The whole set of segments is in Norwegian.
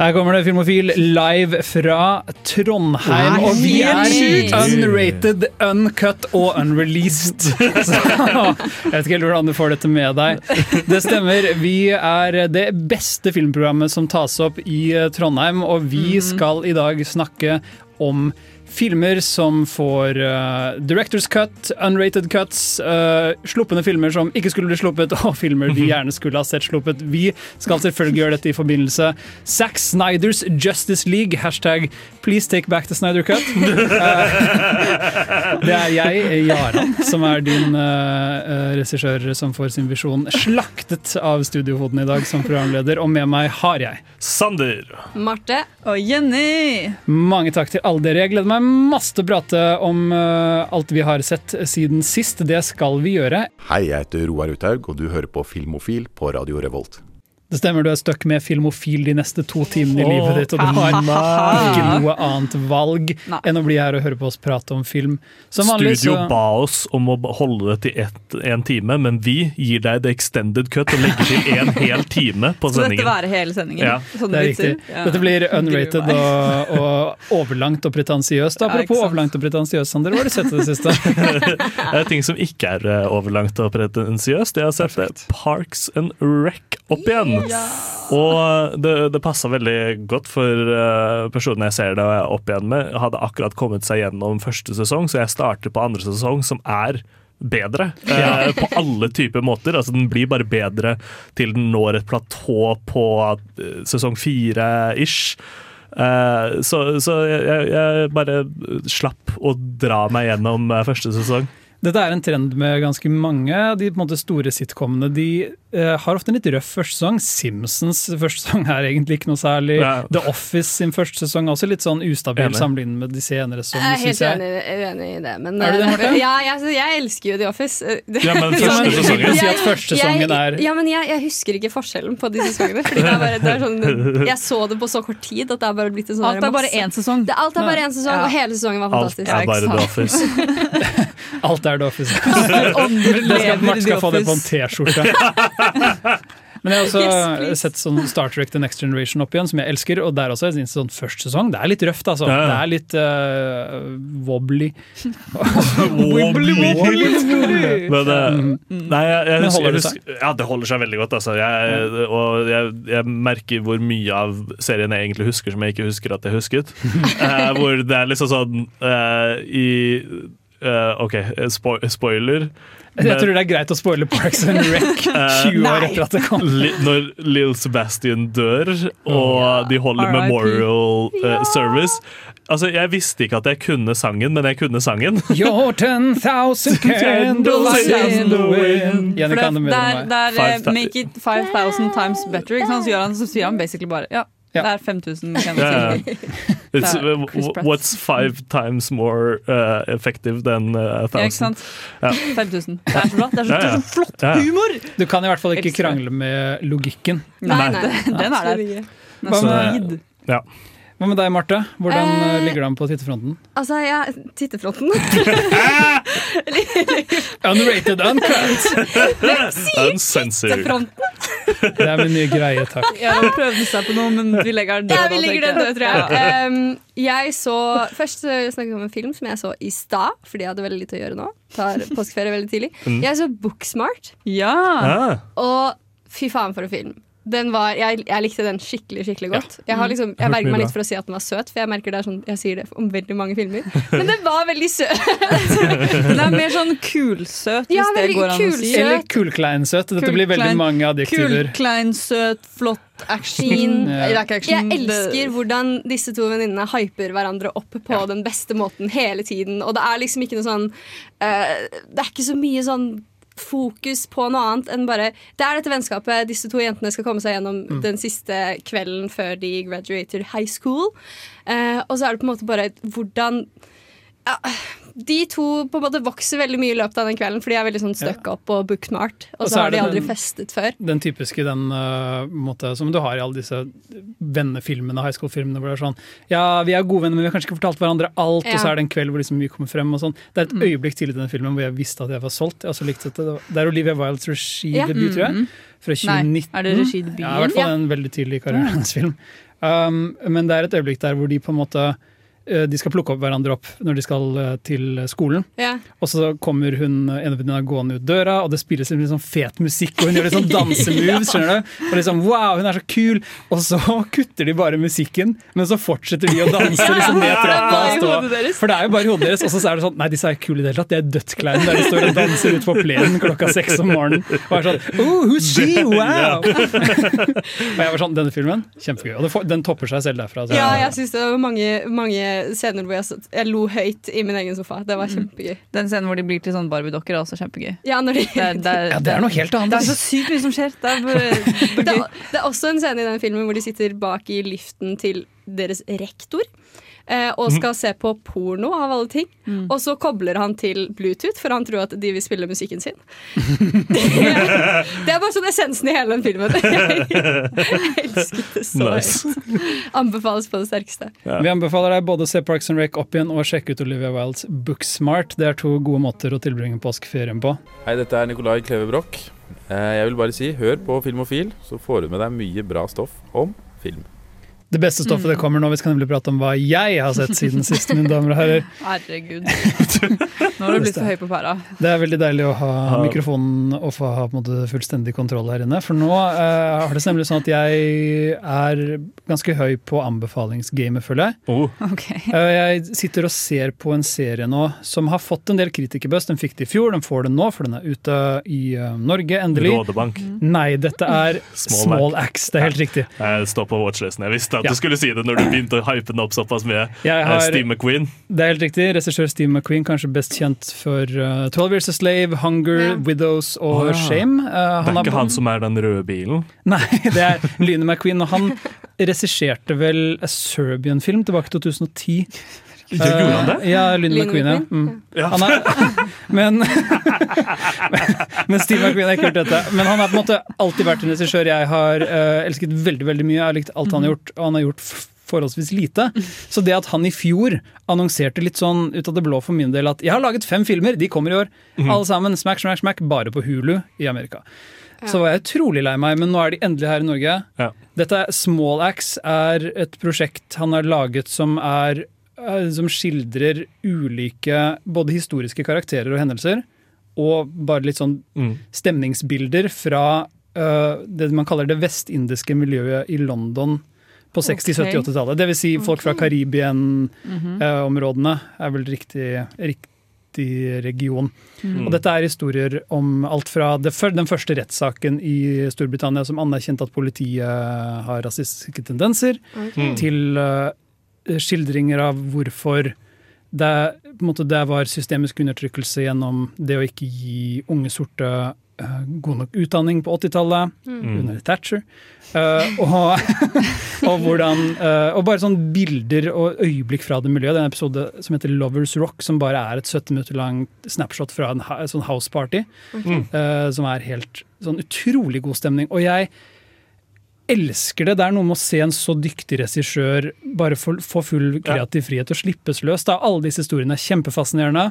Her kommer det Filmofil live fra Trondheim, Nei, og vi er unrated, uncut og unreleased. Så jeg vet ikke helt hvordan du får dette med deg. Det stemmer. Vi er det beste filmprogrammet som tas opp i Trondheim, og vi skal i dag snakke om Filmer som får uh, director's cut, unrated cuts, uh, sluppende filmer som ikke skulle bli sluppet, og filmer vi gjerne skulle ha sett sluppet. Vi skal selvfølgelig gjøre dette i forbindelse Zack Snyders Justice League, hashtag please take back the Snyder cut. Uh, det er jeg, Jaran, som er din uh, regissør som får sin visjon slaktet av studiohoden i dag som programleder, og med meg har jeg Sander. Marte. Og Jenny! Mange takk til alle dere. Jeg gleder meg masse å prate om eh, alt vi har sett siden sist. Det skal vi gjøre. Hei, jeg heter Roar Uthaug, og du hører på Filmofil på Radio Revolt. Det stemmer, du er stuck med Filmofil de neste to timene i livet ditt, og du har ikke noe annet valg Nei. enn å bli her og høre på oss prate om film. Som vanlig Studio så ba oss om å holde det til én en time, men vi gir deg the extended cut og legger til en hel time på sendingen. Så dette være hele sendingen? Ja. Sånn det er riktig. Ja. Dette blir unrated og, og overlangt og pretensiøst. Apropos ja, overlangt og pretensiøst, Sander, hva har du sett i det siste? Det er ting som ikke er eh, overlangt og pretensiøst. Jeg har sett Perfect. Parks and Rec opp igjen. Og det, det passa veldig godt for eh, personen jeg ser det opp igjen med. Hadde akkurat kommet seg gjennom første sesong, så jeg starter på andre sesong, som er bedre eh, på alle typer måter. Altså Den blir bare bedre til den når et platå på eh, sesong fire-ish. Eh, så så jeg, jeg, bare slapp å dra meg gjennom første sesong. Dette er en trend med ganske mange av de på en måte, store sitcomene. De eh, har ofte en litt røff første sesong. Simpsons første sesong er egentlig ikke noe særlig. Ja. The Office sin første sesong er også litt sånn ustabil sammenlignet med de senere. Som, Jeg er helt jeg. uenig, uenig i det. Men, Er du det, Martin? Ja, jeg, jeg elsker jo The Office. Ja, men første sesongen si at første sesongen er Ja, men jeg, jeg husker ikke forskjellen på de sesongene. Fordi det er bare, det er sånn, jeg så det på så kort tid at det er bare blitt en sånn Alt er bare én sesong. Det, alt er bare én sesong, Ja. og hele sesongen var Alt er bare The. Office. Alt er The Office. Det skal, Mark skal få det på en T-skjorte. Men jeg har også Yes, sett sånn Star Trek The Next Generation opp igjen, som jeg elsker. Og der også jeg det sånn første sesong. Det er litt røft, altså. Ja. Det er litt uh, wobbly. Men, uh, nei, jeg, jeg, Men holder det seg? ja, det holder seg veldig godt. Altså. Jeg, og jeg, jeg merker hvor mye av serien jeg egentlig husker som jeg ikke husker at jeg husket. uh, hvor det er liksom sånn eh, i eh, OK, spo spoiler. Jeg tror det er greit å spoile Parks and Rec 20 år etter at det kom. Li, når Lill Sebastian dør, og de holder memorial eh, service Altså, Jeg visste ikke at jeg kunne sangen, men jeg kunne sangen. Your 10,000 candles in the wind. Det er, det er eh, make it 5000 times better. Ikke sant? Så, gjør han, så sier han basically bare ja. Ja. Det er 5000 Ja, candles. ja. It's, Det er uh, what's five times more uh, effective than uh, thousand? Ja, ikke sant? Ja. 5000. Det er så bra. Det er så, Ja, ja. det er så flott humor! Du kan i hvert fall ikke krangle med logikken. Nei, nei. Den er der. Den er solid. Ja. Hva med deg, Marte? Hvordan eh, Eh, ligger det an på tittefronten? Altså, ja, Tittefronten. Unrated, uncut! Uncensored. Tittefronten. Det er min nye greie, takk. Ja, de prøvde seg på noe, men vi legger den død. Ja, vi legger den død, tror jeg. Um, jeg så Først snakket vi om en film som jeg så i stad, fordi jeg hadde veldig lite å gjøre nå. Tar påskeferie veldig tidlig. Mm. Jeg så Booksmart, Ja. Ah, og fy faen for en film. Den var, jeg, jeg likte den skikkelig skikkelig godt. Jeg, har liksom, jeg verger meg litt for å si at den var søt, for jeg merker det er sånn, jeg sier det om veldig mange filmer. Men den var veldig søt! Den er mer sånn kulsøt, hvis Ja, det går an å si. Eller kulkleinsøt. Dette blir veldig mange adjektiver. Kulkleinsøt, flott action. Ja. Det er ikke action. Jeg elsker hvordan disse to venninnene hyper hverandre opp på den beste måten hele tiden. Og det er liksom ikke noe sånn uh, Det er ikke så mye sånn fokus på noe annet enn bare Det er dette vennskapet. Disse to jentene skal komme seg gjennom Mm. den siste kvelden før de graduater high school. Eh, og så er det på en måte bare hvordan ja, De to på en måte vokser veldig mye i løpet av den kvelden, for de er veldig sånn stuck up og booksmart. Og Og så har de aldri den- festet før. Den typiske den uh, måte som du har i alle disse vennefilmene, high school-filmene, hvor det er sånn Ja, vi er gode venner, men vi har kanskje ikke fortalt hverandre alt, Ja. og så er det en kveld hvor liksom mye kommer frem og sånn. Det er et øyeblikk tidlig i den filmen hvor jeg visste at jeg var solgt. Jeg også likt dette. Det Det er Olivia Wildes regidebut, tror jeg. Fra 2019. Nei, er det regidebuten? Ja, i hvert fall en veldig tidlig i karrieren film. Um, men det er et øyeblikk der hvor de på en måte de skal plukke opp hverandre opp når de skal eh, til skolen. Ja. Og så kommer hun ene venninna gående ut døra, og det spilles litt sånn fet musikk, og hun gjør litt sånn dansemoves. skjønner du? Og liksom, wow, hun er så kul! Og så kutter de bare musikken, men så fortsetter de å danse liksom ned trappa. og stå. For det er jo bare i hodet deres. Og så er det sånn, nei, disse er kule i det hele tatt, de er dødskleine der de står og danser ut på plenen klokka seks om morgenen. Og er sånn, oh, who's she? Wow! og jeg var sånn, denne filmen, kjempegøy. Og den topper seg selv derfra. så- Ja, jeg syns det var mange, mange scener hvor jeg, satt- jeg lo høyt i min egen sofa. Det var kjempegøy. Den scenen hvor de blir til sånne Barbie-dokker er også kjempegøy. Ja, når de, Det er, det er, Ja, det er noe helt annet. det er så sykt mye som skjer. Det er bare, bare gøy. er, det er også en scene i den filmen hvor de sitter bak i liften til deres rektor. Eh, og skal se på porno, av alle ting. Og så kobler han til Bluetooth, for han tror at de vil spille musikken sin. det, er, det er bare sånn essensen i hele den filmen. Jeg elsket det så Nice. høyt. Anbefales på det sterkeste. Vi anbefaler deg både å se Parks and Rec opp igjen og sjekke ut Olivia Wildes Booksmart. Det er to gode måter å tilbringe påskeferien på. Hei, dette er Nikolai Kleve Broch. Eh, Jeg vil bare si, hør på Filmofil, så får du med deg mye bra stoff om film. Det beste stoffet det kommer nå. Vi skal nemlig prate om hva jeg har sett siden sist, mine damer og herrer. Herregud. Nå har du blitt for høy på pæra. Det er veldig deilig å ha mikrofonen og få ha på en måte fullstendig kontroll her inne. For nå uh, har det nemlig sånn at jeg er ganske høy på anbefalingsgamet, føler jeg. Oh, Okay. Uh, jeg sitter og ser på en serie nå som har fått en del kritikerbuzz. Den fikk det i fjor, den får den nå, for den er ute i uh, Norge, endelig. Rådebank. Nei, dette er Small Small Axe. Det er helt riktig. Jeg står på watchlisten. Jeg visste at Ja. du skulle si det når du begynte å hype den opp såpass. Jeg Eh, har, Steve McQueen. det er helt riktig. Regissør Steve McQueen, kanskje best kjent for uh, 12 Years a Slave, Hunger, Ja. Widows og oh, ja. Shame. Uh, Det er har- ikke han som er den røde bilen. Nei, det er Lyne McQueen, og han regisserte vel A Serbian-film tilbake i 2010. Gjorde han det? Eh, Ja, Lyne McQueen, ja. Mm. Ja. Han er, men, men Steve McQueen har ikke gjort dette. Men han har på en måte alltid vært en regissør jeg har uh, elsket veldig veldig mye. Jeg har likt alt han har gjort, og han har gjort forholdsvis lite. Så det at han i fjor annonserte litt sånn ut av det blå for min del at jeg har laget fem filmer, de kommer i år. Alle sammen, smack, smack, smack, bare på Hulu i Amerika. Så var jeg utrolig lei meg, men nå er de endelig her i Norge. Ja. Dette er Small Axe er et prosjekt han har laget som er som skildrer ulike både historiske karakterer og hendelser, og bare litt sånn Mm. stemningsbilder fra uh, det man kaller det vestindiske miljøet i London på 60-, 70-, Ok. 80-tallet. Det vil si folk fra Karibien-områdene er vel riktig, riktig region. Mm. Og dette er historier om alt fra det, den første rettssaken i Storbritannia som anerkjente at politiet har rasistiske tendenser, Mm. til eh, skildringer av hvorfor det, på en måte, det var systemisk undertrykkelse gjennom det å ikke gi unge sorte eh, god nok utdanning på 80-tallet, under Thatcher. Uh, og, og, hvordan, uh, og bare sånn bilder og øyeblikk fra det miljøet. Det er en episode som heter Lovers Rock, som bare er et 17 minutter langt snapshot fra en, en sånn house party. eh, som er helt sånn utrolig god stemning. Og jeg elsker det. Det er noe med å se en så dyktig regissør bare få, få full kreativ frihet og slippes løs. Da. Alle disse historiene er kjempefascinerende,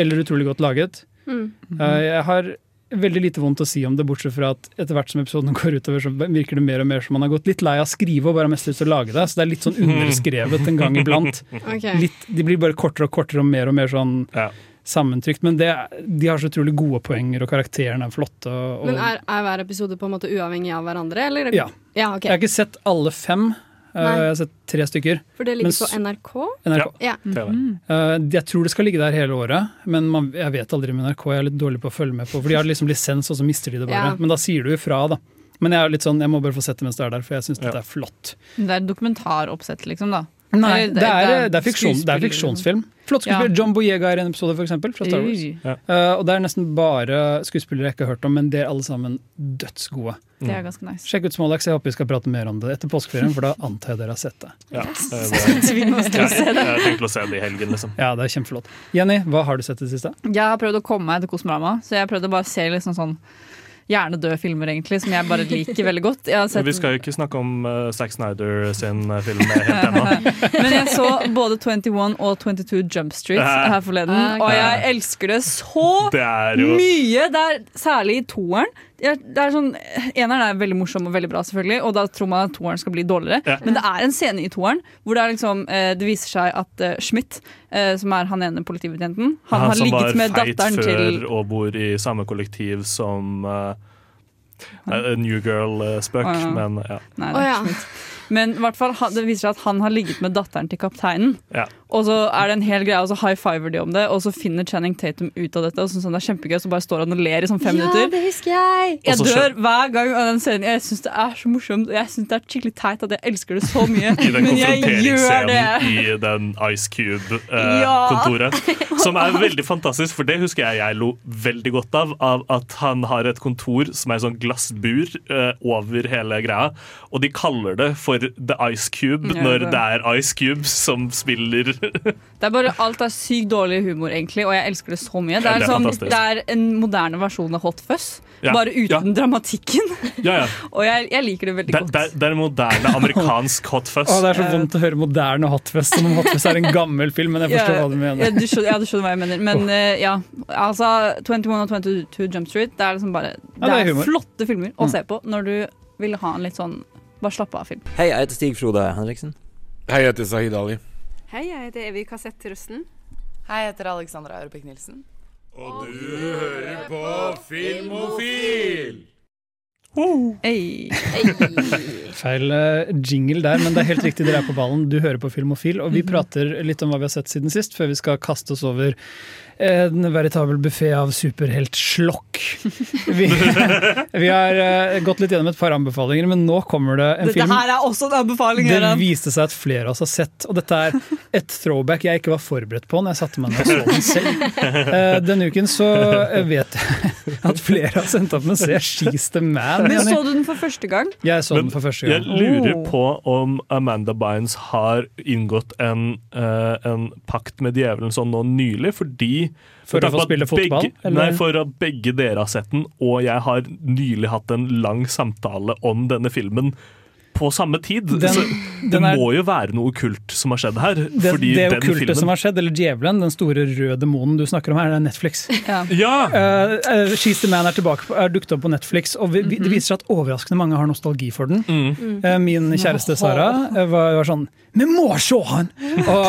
eller utrolig godt laget. Mm. Eh, jeg har veldig lite vondt å si om det, bortsett fra at etter hvert som episoden går utover, så virker det mer og mer som man har gått litt lei av å skrive og bare har mest lyst til å lage det. Så det er litt sånn underskrevet en gang iblant. Okay. Litt, de blir bare kortere og kortere og mer og mer sånn Ja. Sammentrykt. Men det, de har så utrolig gode poenger, og karakterene er flotte. Og, Men er, er hver episode på en måte uavhengig av hverandre? Eller? Ja. ja okay. Jeg har ikke sett alle fem. Eh, Nei. jeg har sett tre stykker. For det ligger s- på NRK? NRK. Ja. ja. Mm. Eh, jeg tror det skal ligge der hele året, men man, jeg vet aldri med NRK. Jeg er litt dårlig på å følge med på, for de har liksom lisens, og så mister de det bare. Ja. Men da sier du ifra, da. Men jeg er litt sånn, jeg må bare få sett det mens det er der, for jeg syns Ja. det er flott. Det er et dokumentaroppsett, liksom, da. Nei, det er, det er, fiksjon, det er fiksjonsfilm. Flott skuespiller. John Boyega er i en episode, for eksempel, fra Star Wars. Ja. Uh, og det er nesten bare skuespillere jeg ikke har hørt om, men de er alle sammen dødsgode. Det er ganske nice. Sjekk ut Smålex, jeg håper vi skal prate mer om det etter påskeferien, for da antar jeg dere har sett det. Ja, det, Vi må ja, jeg tenkte å se det i helgen, liksom. Ja, det er kjempeflott. Jenny, hva har du sett i det siste? Jeg har prøvd å komme meg til Kosmorama, så jeg prøvde bare å se liksom sånn hjernedøde filmer, egentlig, som jeg bare liker veldig godt. Sett, vi skal jo ikke snakke om uh, Zack Snyder sin eh, film helt ennå. men jeg så både 21 og 22 Jump Street her forleden, og jeg elsker det så Det jo mye! Det er særlig i toeren. Det er sånn, Eneren er veldig morsom og veldig bra, selvfølgelig, og da tror man at toeren skal bli dårligere. Ja. Men det er en scene i toeren hvor det, er liksom, eh, det viser seg at eh, Schmidt, eh, som er han ene politibetjenten, han, han har som var feit før og bor i samme kollektiv som uh, New Girl-spøk, oh, ja. men ja. Nei, det er ja. Schmidt. Men i hvert fall, det viser seg at han har ligget med datteren til kapteinen. Ja. Og så er det en hel greie, og så high fiver de om det, og så finner Channing Tatum ut av dette. Og så, sånn, det er kjempegøy, så bare står han og ler i sånn fem minutter. det husker jeg! Jeg dør hver gang av den scenen. Jeg syns det er så morsomt. Jeg synes det er skikkelig teit at jeg elsker det så mye. I den Men jeg gjør det. konfronteringsscenen i den Ice Cube-kontoret. Ja! som er veldig fantastisk, for det husker jeg jeg lo veldig godt av. Av at han har et kontor som er sånn glassbur eh, over hele greia. Og de kaller det for The Ice Cube Ja, når det er Ice Cube som spiller Det er bare Alt er sykt dårlig humor, egentlig, og jeg elsker det så mye. Det Ja, er, det er sånn, det er en moderne versjon av Hot Fuzz, Ja, bare uten dramatikken. Ja, ja. Og jeg, jeg liker det veldig Det, godt. det, det er en moderne amerikansk hot fuzz. Å, det er så vondt å høre moderne Hotfest, som om Hotfest er en gammel film, men jeg forstår Ja, hva du Ja, mener. du skjønner, ja, du skjønner hva jeg mener. Men uh, ja, altså 21 og 22 Jump Street, det er liksom bare Det det er er, flotte filmer å Mm. se på når du vil ha en litt sånn bare slappe av-film. Hei, jeg heter Stig Frode Henriksen. Hei, jeg heter Sahid Ali. Hei, jeg heter Evy Kassett-Trusten. Hei, jeg heter Alexandra Aurebekk Nilsen. Og du hører på Filmofil! Hey. Feil eh, jingle der, men det er helt riktig, dere er på ballen. Du hører på Filmofil, og vi Mhm. prater litt om hva vi har sett siden sist, før vi skal kaste oss over en veritabel buffé av superheltslokk. Vi, vi har eh, gått litt gjennom et par anbefalinger, men nå kommer det en Dette film her er også en anbefaling. det viste seg at flere av oss har sett, og dette er et throwback jeg ikke var forberedt på når jeg satte meg ned og så den selv. Eh, Denne uken så eh, vet jeg at flere har sendt opp med se She's the Man. Men så du den for første gang? Jeg så Men den for første gang. Jeg lurer Oh. på om Amanda Bynes har inngått en, en pakt med djevelen sånn nå nylig, fordi For å få spille fotball, Begge, nei, for at begge dere har sett den, og jeg har nylig hatt en lang samtale om denne filmen på samme tid. Den- så det er- må jo være noe okkult som har skjedd her. Det, fordi det den okkulte filmen som har skjedd, eller djevelen, den store røde demonen du snakker om her, det er Netflix. Ja. Ja! Uh, eh, She's the Man er, tilbake, er dukket opp på Netflix, og vi, vi, det viser seg at overraskende mange har nostalgi for den. Mm. Uh, Min kjæreste Sara var, var sånn Vi må se han! Og,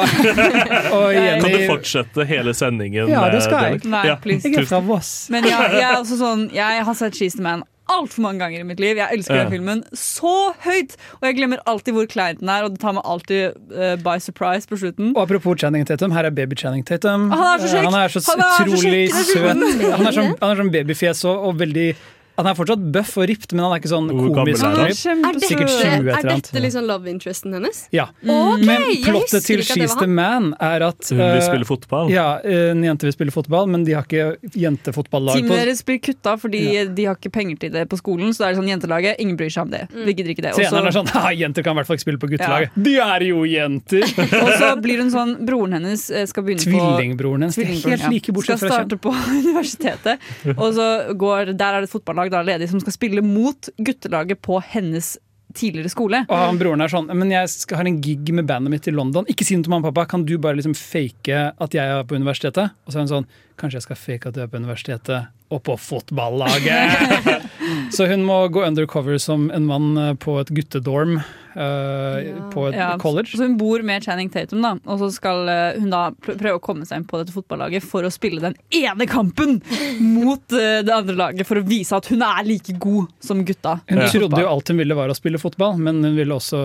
og Kan du fortsette hele sendingen? Ja, det skal jeg. Nei, Ja. Jeg er fra Voss. Men jeg, jeg, er også sånn, jeg har sett She's the Man altfor mange ganger i mitt liv. Jeg elsker Ja. den filmen så høyt! Og jeg glemmer alltid hvor klein den er, og det tar meg alltid uh, by surprise på slutten. Og apropos Channing Tatum, her er baby Channing Tatum. Han er så Eh, kjekk! Han er så Han er så utrolig søt. han er sånn babyfjes og, og veldig Han er fortsatt bøff og ripped, men han er ikke sånn komisk er han? Er Sikkert 20 dette, et er dette liksom love interesten hennes? Ja. Okay, Men plottet til She's the. Man er at Hun vil eh, spille fotball. Ja, en jente vil spille fotball, men de har ikke jentefotballag Teamet på deres blir kutta fordi de har ikke penger til det på skolen. Så det er sånn jentelaget, ingen bryr seg om det. Vi gidder ikke det. Også, Treneren er sånn ja, jenter kan i hvert fall ikke spille på guttelaget. De er jo jenter! Og så blir hun sånn Broren hennes eh, skal begynne på Tvillingbroren hennes. Er Tvillingbroren, helt like bortsett fra kjønn. starte på universitetet. Og så går Der er det et fotballag da ledig som skal spille mot guttelaget på hennes tidligere skole. Og han broren er sånn Men jeg skal, har en gig med bandet mitt i London. Ikke si noe til mamma og pappa. Kan du bare liksom fake at jeg er på universitetet? Og så er hun sånn Kanskje jeg skal fake at du er på universitetet og på fotballaget? så hun må gå undercover som en mann eh, på et guttedorm på et Ja, college. Så hun bor med Channing Tatum, da, og så skal eh, hun da prøve å komme seg inn på dette fotballaget for å spille den ene kampen mot eh, det andre laget, for å vise at hun er like god som gutta. Hun ja. trodde jo alt hun ville var å spille fotball, men hun ville også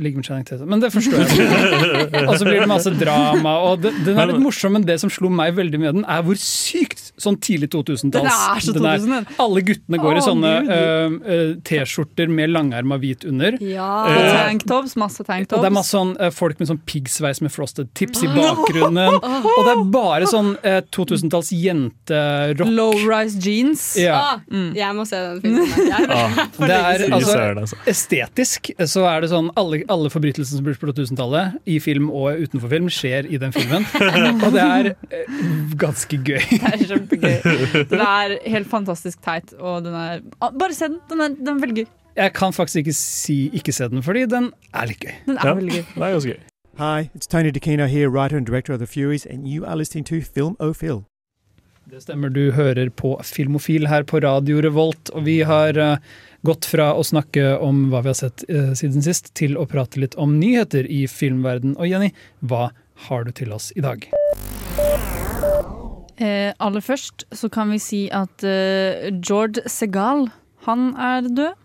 ligge med Channing Tatum. Men det forstår jeg. og så blir det masse drama, og det, den er litt morsom, men det som slo meg veldig med den, er hvor sykt sånn tidlig 2000-talls Den er så 2000. Alle guttene går i sånne øh, T-skjorter med langerma hvit under. Ja. Og tanktops, masse tanktops. Og det er masse sånn eh, folk med sånn piggsveis med frosted tips i bakgrunnen. Og det er bare sånn eh, 2000-talls jenterock. Low-rise jeans. Ja. Ah, Jeg må se den filmen. Ah, det er, altså, altså. estetisk så er det sånn alle, alle forbrytelsene som blir på 2000-tallet, i film og utenfor film, skjer i den filmen. Og det er eh, ganske gøy. Det er kjempegøy. Den er helt fantastisk teit, og den er ah, Bare se den! Den er, den er veldig gøy. Jeg kan faktisk ikke si ikke se den, fordi den er litt gøy. Den er veldig gøy. Det er ganske gøy. Hi, it's Tony DeCino here, writer and director of The Furies, and you are listening to Film O Det stemmer, du hører på Filmofil her på Radio Revolt, og vi har eh, gått fra å snakke om hva vi har sett eh, siden sist, til å prate litt om nyheter i filmverden. Og Jenny, hva har du til oss i dag? Eh, aller først så kan vi si at eh, George Segal, han er død.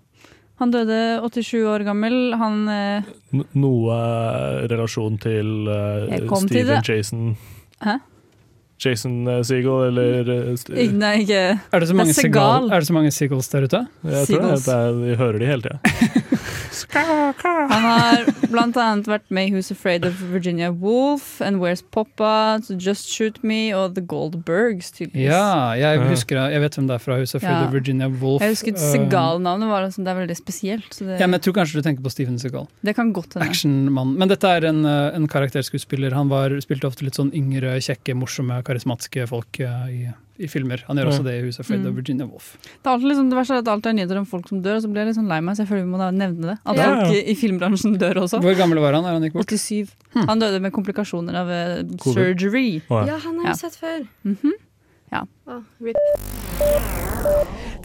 Han døde 87 år gammel. Han eh, noe relasjon til eh, Steven til. Jason Hæ? Jason eh, Segel, eller eh, Ikke- Nei, ikke Er det så mange, Segal. Seagal. er det så mange Seagulls der ute? Jeg tror det, Seagulls. det er, vi hører de hele tida. Han har blant annet vært med i Who's Afraid of Virginia Woolf and Where's Poppa, So Just Shoot Me og The Goldbergs, tydeligvis. Ja, jeg husker Jeg vet hvem det er fra huset. Ja. of Virginia Woolf. Jeg husker Um, Segal-navnet var liksom, det er veldig spesielt. Så det, Ja, men jeg tror kanskje du tenker på Steven Seagal. det kan godt hende. Actionmann. Men dette er en, eh, en karakterskuespiller. Han var, spilte ofte litt sånn yngre, kjekke, morsomme, karismatiske folk eh, i, i filmer. Han gjør mm. også det i huset Fred Mm. og Virginia Woolf. Det, er alltid liksom, det verste er at er nyheter om folk som dør, og så blir jeg litt sånn lei meg, så jeg føler vi må da nevne det. At Ja. folk i, filmbransjen dør også. Hvor gammel var han? da han gikk bort? 87. Han døde med komplikasjoner av eh, Covid. surgery. Ja, han har Ja. sett før. Mhm. Ja. Oh, rip.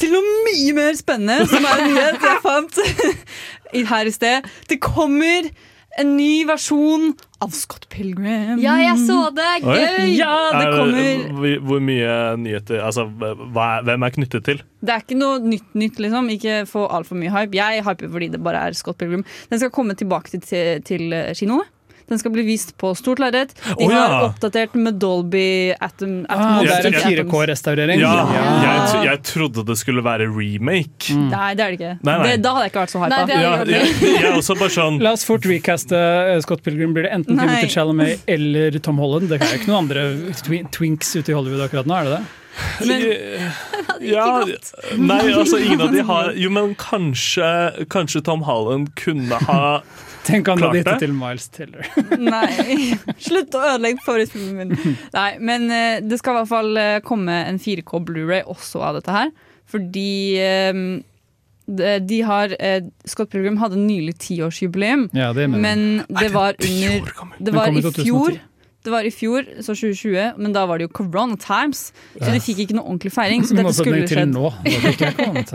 Til noe mye mer spennende, som er en nyhet jeg fant her i sted. Det kommer en ny versjon av Scott Pilgrim. Ja, jeg så det! Oi. Gøy! Ja, det Er kommer hvor- mye nyheter Altså, hva hvem er knyttet til? Det er ikke noe nytt, nytt liksom. Ikke få altfor mye hype. Jeg hyper fordi det bare er Scott Pilgrim. Den skal komme tilbake til, til, til eh. Den skal bli vist på stort lerret. De oh, ja. har oppdatert med Dolby Atom. Ah, Atmos. det er Jeg- 4K-restaurering. Ja, Jeg, jeg trodde det skulle være remake. Nei, det er det ikke. Nei, nei. Det, da hadde jeg ikke vært så hypa. Nei, Ja, jeg, jeg er også bare sånn La oss fort recaste eh, Scott Pilgrim. Blir det enten Nei. Timothy Chalamet eller Tom Holland? Det er ikke noen andre twi twinks ute i Hollywood akkurat nå, er det det? ja, Nei, altså ingen av de har Jo, men kanskje, kanskje Tom Holland kunne ha Tenk om du Klart hadde gitt det til Miles Teller. Nei, slutt å ødelegge favorittfilmen min. Nei, men eh, det skal i hvert fall eh, komme en 4K Blu-ray også av dette her. Fordi eh, de, de har eh, Scott Pilgrim hadde nylig tiårsjubileum, Ja, men det var under Det var i i 2010. fjor. Det var i fjor, så 2020, men da var det jo Corona Times. Så de fikk ikke noe ordentlig feiring. Så dette skulle skjedd. nå.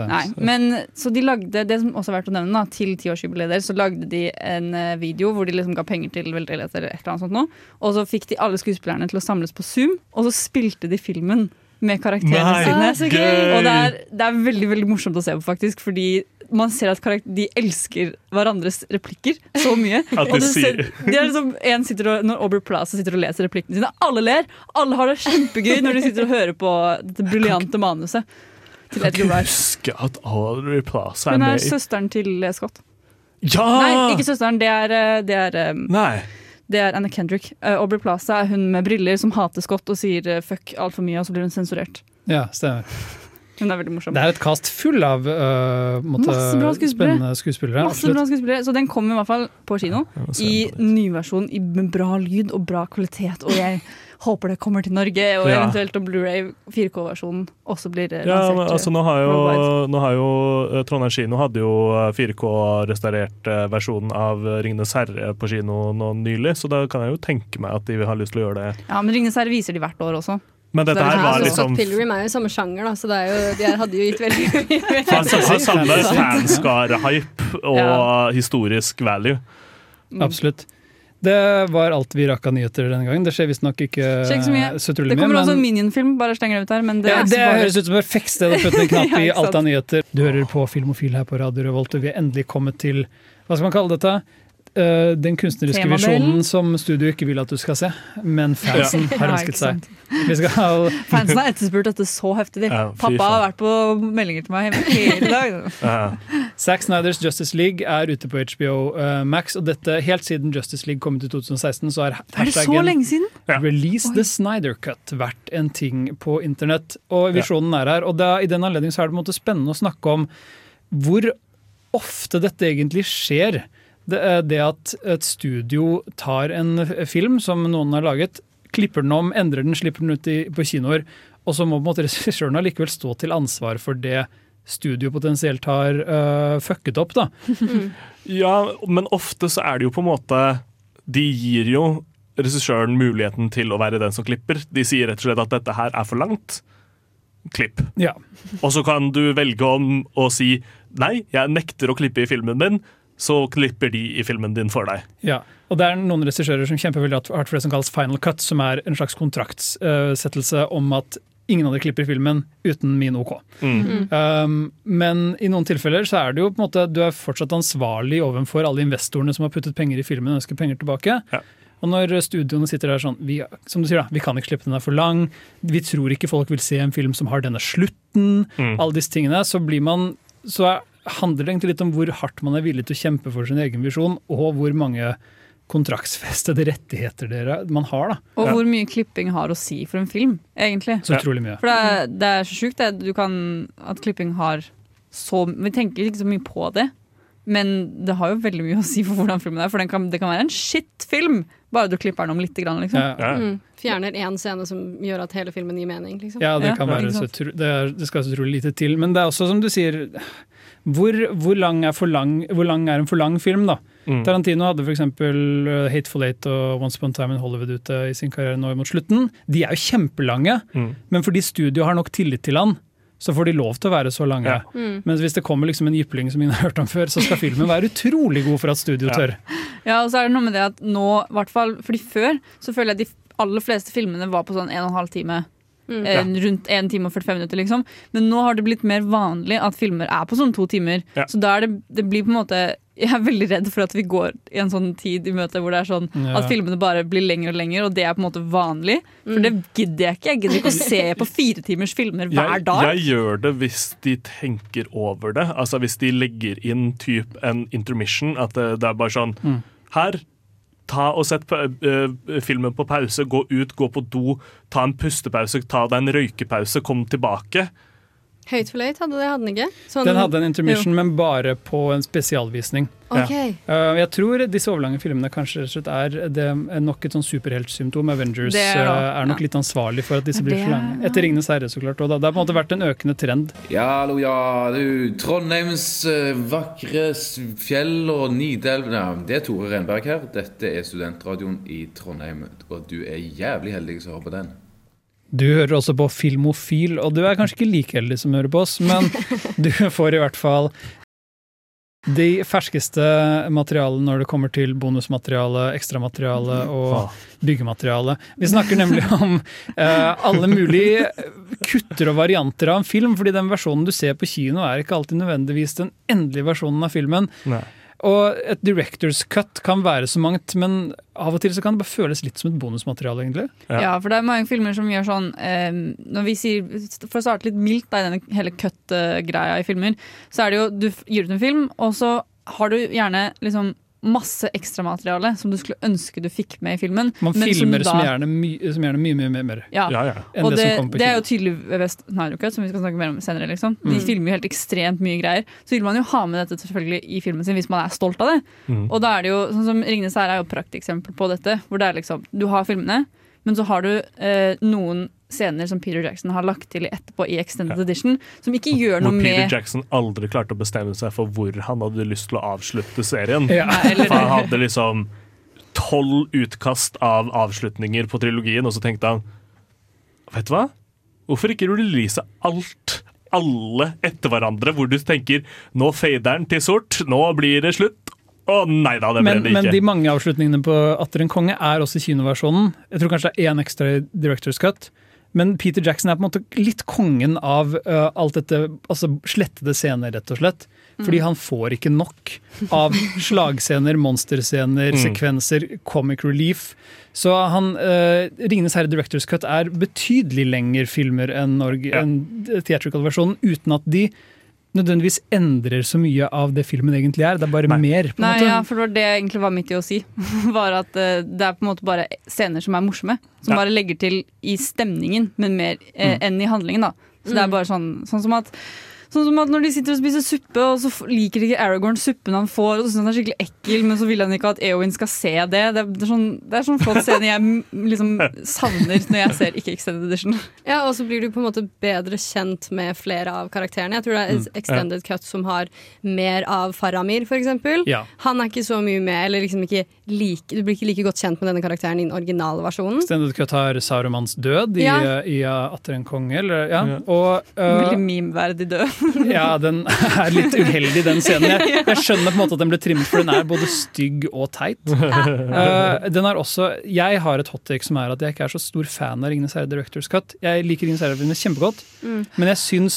Nei, men så de lagde, Det som også er verdt å nevne, da, til tiårsjubileet deres, så lagde de en eh, video hvor de liksom ga penger til veldedigheter eller et eller annet sånt noe. Og så fikk de alle skuespillerne til å samles på Zoom, og så spilte de filmen med karakterene sine. gøy! Og det er, det er veldig veldig morsomt å se på, faktisk, fordi man ser at de elsker hverandres replikker så mye. At de ser, sier- de er liksom, en sitter og, når Aubrey Plaza sitter og leser replikkene sine, alle ler! Alle har det kjempegøy når de sitter og hører på dette briljante manuset. Til Kan ikke huske at Aubrey Plaza er med. Hun er søsteren til Scott. Ja! Nei, ikke søsteren. Det er, eh, det er, eh, Nei. det er Anna Kendrick. Uh, Aubrey Plaza er hun med briller som hater Scott og sier eh, fuck altfor mye, og så blir hun sensurert. Ja, stemmer. Hun er veldig morsom. Det er et cast full av uh, måtte, Masse bra skuespillere. spennende skuespillere. Masse absolutt. bra skuespillere, så den kommer i hvert fall på kino. I det. nyversjon med bra lyd og bra kvalitet. Og jeg håper det kommer til Norge, og Ja. eventuelt om Blu-ray 4K-versjonen også blir lansert. Ja, men altså nå har jo, nå har jo eh, Trondheim kino hadde jo eh, 4K-restaurert eh, versjonen av Ringenes herre på kino nå nylig, så da kan jeg jo tenke meg at de vil ha lyst til å gjøre det. Ja, men Ringenes herre viser de hvert år også. Men dette her var liksom Scott Pilgrim er jo i samme sjanger, da, så det er jo, de her hadde jo gitt veldig mye. Samme fanskare-hype og Ja. historisk value. Mm. Absolutt. Det var alt vi rakk av nyheter denne gangen. Det skjer visstnok ikke så mye. så utrolig Det mye. kommer også en Minion-film, bare slenger det ut her. Men det, ja, det bare... høres ut som perfekt sted å putte en knapp Ja, i alt av nyheter. Du hører på Filmofil her på Radio Revolt, og vi er endelig kommet til hva skal man kalle dette? Eh, den kunstneriske visjonen som studio ikke vil at du skal se, men fansen Ja. har ønsket ikke seg. Vi skal Fansen har etterspurt dette så heftig. de. Ja, Pappa har vært på meldinger til meg hele dagen. Zack Snyders Justice League er ute på HBO uh, Max, og dette helt siden Justice League kom ut i 2016, så har så siden? 'Release the Snyder Cut' vært en ting på internett. Og visjonen er her. Og da, i den anledning er det på en måte spennende å snakke om hvor ofte dette egentlig skjer. Det, er det at et studio tar en film som noen har laget, klipper den om, endrer den, slipper den ut i, på kinoer, og så må på en måte regissøren allikevel stå til ansvar for det studio potensielt har uh, fucket opp. da. Ja, men ofte så er det jo på en måte De gir jo regissøren muligheten til å være den som klipper. De sier rett og slett at dette her er for langt. Klipp. Ja. Og så kan du velge om å si nei, jeg nekter å klippe i filmen min, så klipper de i filmen din for deg. Ja, og det er noen regissører som kjemper veldig hardt for det som kalles final cut, som er en slags kontraktsettelse om at ingen av dere klipper filmen uten min OK. Mm. Um, men i noen tilfeller så er det jo på en måte du er fortsatt ansvarlig overfor alle investorene som har puttet penger i filmen og ønsker penger tilbake. Og når studioene sitter der sånn vi, Som du sier, da, vi kan ikke slippe den er for lang. Vi tror ikke folk vil se en film som har denne slutten. Mm. Alle disse tingene. Så blir man så er, handler det egentlig litt om hvor hardt man er villig til å kjempe for sin egen visjon, og hvor mange kontraktsfestede rettigheter dere, man har. da. Og hvor mye klipping har å si for en film, egentlig. Så utrolig mye. For det er, det er så sjukt det, kan, at klipping har så Vi tenker ikke så mye på det, men det har jo veldig mye å si for hvordan filmen er. For den kan, det kan være en shit-film, bare du klipper den om litt. Grann, liksom. Mm. Fjerner én scene som gjør at hele filmen gir mening. Liksom. Ja, det kan være så det, er, det skal så utrolig lite til. Men det er også som du sier hvor, hvor, lang er for lang, hvor lang er en for lang film, da? Mm. Tarantino hadde f.eks. Hateful Eight og Once Upon a Time in Hollywood ute i sin karriere nå mot slutten. De er jo kjempelange, Mm. men fordi studio har nok tillit til han, så får de lov til å være så lange. Ja. Mm. Mens hvis det kommer liksom en jypling som ingen har hørt om før, så skal filmen være utrolig god for at studio tør. Ja, og så er det noe med det at nå, hvert fall, fordi før så føler jeg de aller fleste filmene var på sånn en og en halv time. Mm. Eh, Ja. Rundt 1 time og 45 minutter, liksom. Men nå har det blitt mer vanlig at filmer er på sånn to timer. Ja. Så da er det, det blir på en måte Jeg er veldig redd for at vi går i en sånn tid i møte hvor det er sånn Ja. at filmene bare blir lengre og lengre, og det er på en måte vanlig. For det gidder jeg ikke. Jeg gidder ikke å se på fire timers filmer hver Jeg, dag. jeg gjør det hvis de tenker over det. Altså Hvis de legger inn typ en intermission. At det, det er bare sånn Mm. Her, ta og sett pa- eh, filmen på pause. Gå ut, gå på do, ta en pustepause, ta deg en røykepause, kom tilbake. Hateful løyt hadde det, hadde den ikke? Sånn- Den hadde en intermission, men bare på en spesialvisning. Ok. Ja. jeg tror disse overlange filmene kanskje rett og slett er, det er nok et sånn superheltsymptom. Avengers Det er uh, er nok ja. litt ansvarlig for at disse blir det for lange. Etter 'Ringenes herre', så klart. Og da. Det har på en måte vært en økende trend. Ja, hallo, ja, du. Trondheims eh, vakre fjell og Nidelv ja, Det er Tore Renberg her. Dette er studentradioen i Trondheim, og du er jævlig heldig som hører på den. Du hører også på Filmofil, og du er kanskje ikke like heldig som hører på oss, men du får i hvert fall de ferskeste materialene når det kommer til bonusmateriale, ekstramateriale og byggemateriale. Vi snakker nemlig om eh, alle mulige kutter og varianter av en film, fordi den versjonen du ser på kino er ikke alltid nødvendigvis den endelige versjonen av filmen. Og et director's cut kan være så mangt, men av og til så kan det bare føles litt som et bonusmateriale, egentlig. Ja. for det er mange filmer som gjør sånn eh, Når vi sier, For å starte litt mildt da, i denne hele cut-greia i filmer, så er det jo du gir ut en film, og så har du gjerne liksom masse ekstramateriale som du skulle ønske du fikk med i filmen. Man men filmer da- som, gjerne, my, som gjerne mye, mye, mye mer Ja, enn og det, det, som kommer på det er jo tydelig ved West Snyder som vi skal snakke mer om senere. Liksom. De Mm. filmer jo helt ekstremt mye greier. Så vil man jo ha med dette selvfølgelig i filmen sin hvis man er stolt av det. Mm. Og da er det jo, sånn som Ringnes her er jo et prakteksempel på dette. Hvor det er liksom, du har filmene, men så har du eh, noen scener som Peter Jackson har lagt til etterpå i Extended Edition, som ikke gjør noe Hvor Peter med Jackson aldri klarte å bestemme seg for hvor han hadde lyst til å avslutte serien. Ja. Nei, eller- For han hadde liksom tolv utkast av avslutninger på trilogien, og så tenkte han Vet du hva? Hvorfor ikke release alt? Alle etter hverandre, hvor du tenker nå fader den til sort, nå blir det slutt. Å nei da, det ble Men, det men de mange avslutningene på Atter en konge er også kinoversjonen. Jeg tror kanskje det er én ekstra i Directors Cut, Men Peter Jackson er på en måte litt kongen av uh, alt dette, altså slettede scener, rett og slett. Fordi Mm. han får ikke nok av slagscener, monsterscener, Mm. sekvenser, comic relief. Så han, uh, 'Ringenes herre Directors Cut' er betydelig lengre filmer enn ja. enn theatrical-versjonen, uten at de nødvendigvis endrer så mye av det filmen egentlig er. Det er bare mer. på en Nei, måte. ja, for det var det jeg egentlig var midt i å si. Var at uh, Det er på en måte bare scener som er morsomme. Som Ja. bare legger til i stemningen, men mer uh, Mm. enn i handlingen. da Så det er bare sånn, sånn som at Sånn som at Når de sitter og spiser suppe, og så liker liker ikke Aragorn suppen han får, og så synes han er skikkelig ekkel, men så vil han ikke at Eowyn skal se det. Det er, det er sånn, det er sånn flott scene jeg liksom savner når jeg ser ikke Extended Edition. Ja, og så blir du på en måte bedre kjent med flere av karakterene. Jeg tror det er Mm. Extended Cut som har mer av Faramir, for eksempel. Ja. Han er ikke så mye med, eller liksom ikke like, du blir ikke like godt kjent med denne karakteren i den originale versjonen. Standard Cut har Sarumans død i, Ja. i i Atter en konge. Eller, ja. Ja. Og, uh, Veldig memeverdig død. ja, den er litt uheldig, den scenen. Jeg, jeg skjønner på en måte at den ble trimmet, for den er både stygg og teit. Uh, den er også, jeg har et hot take som er at jeg ikke er så stor fan av Ringenes herre Directors Cut. Jeg liker Ringenes herre-filmene kjempegodt, Mm. men jeg syns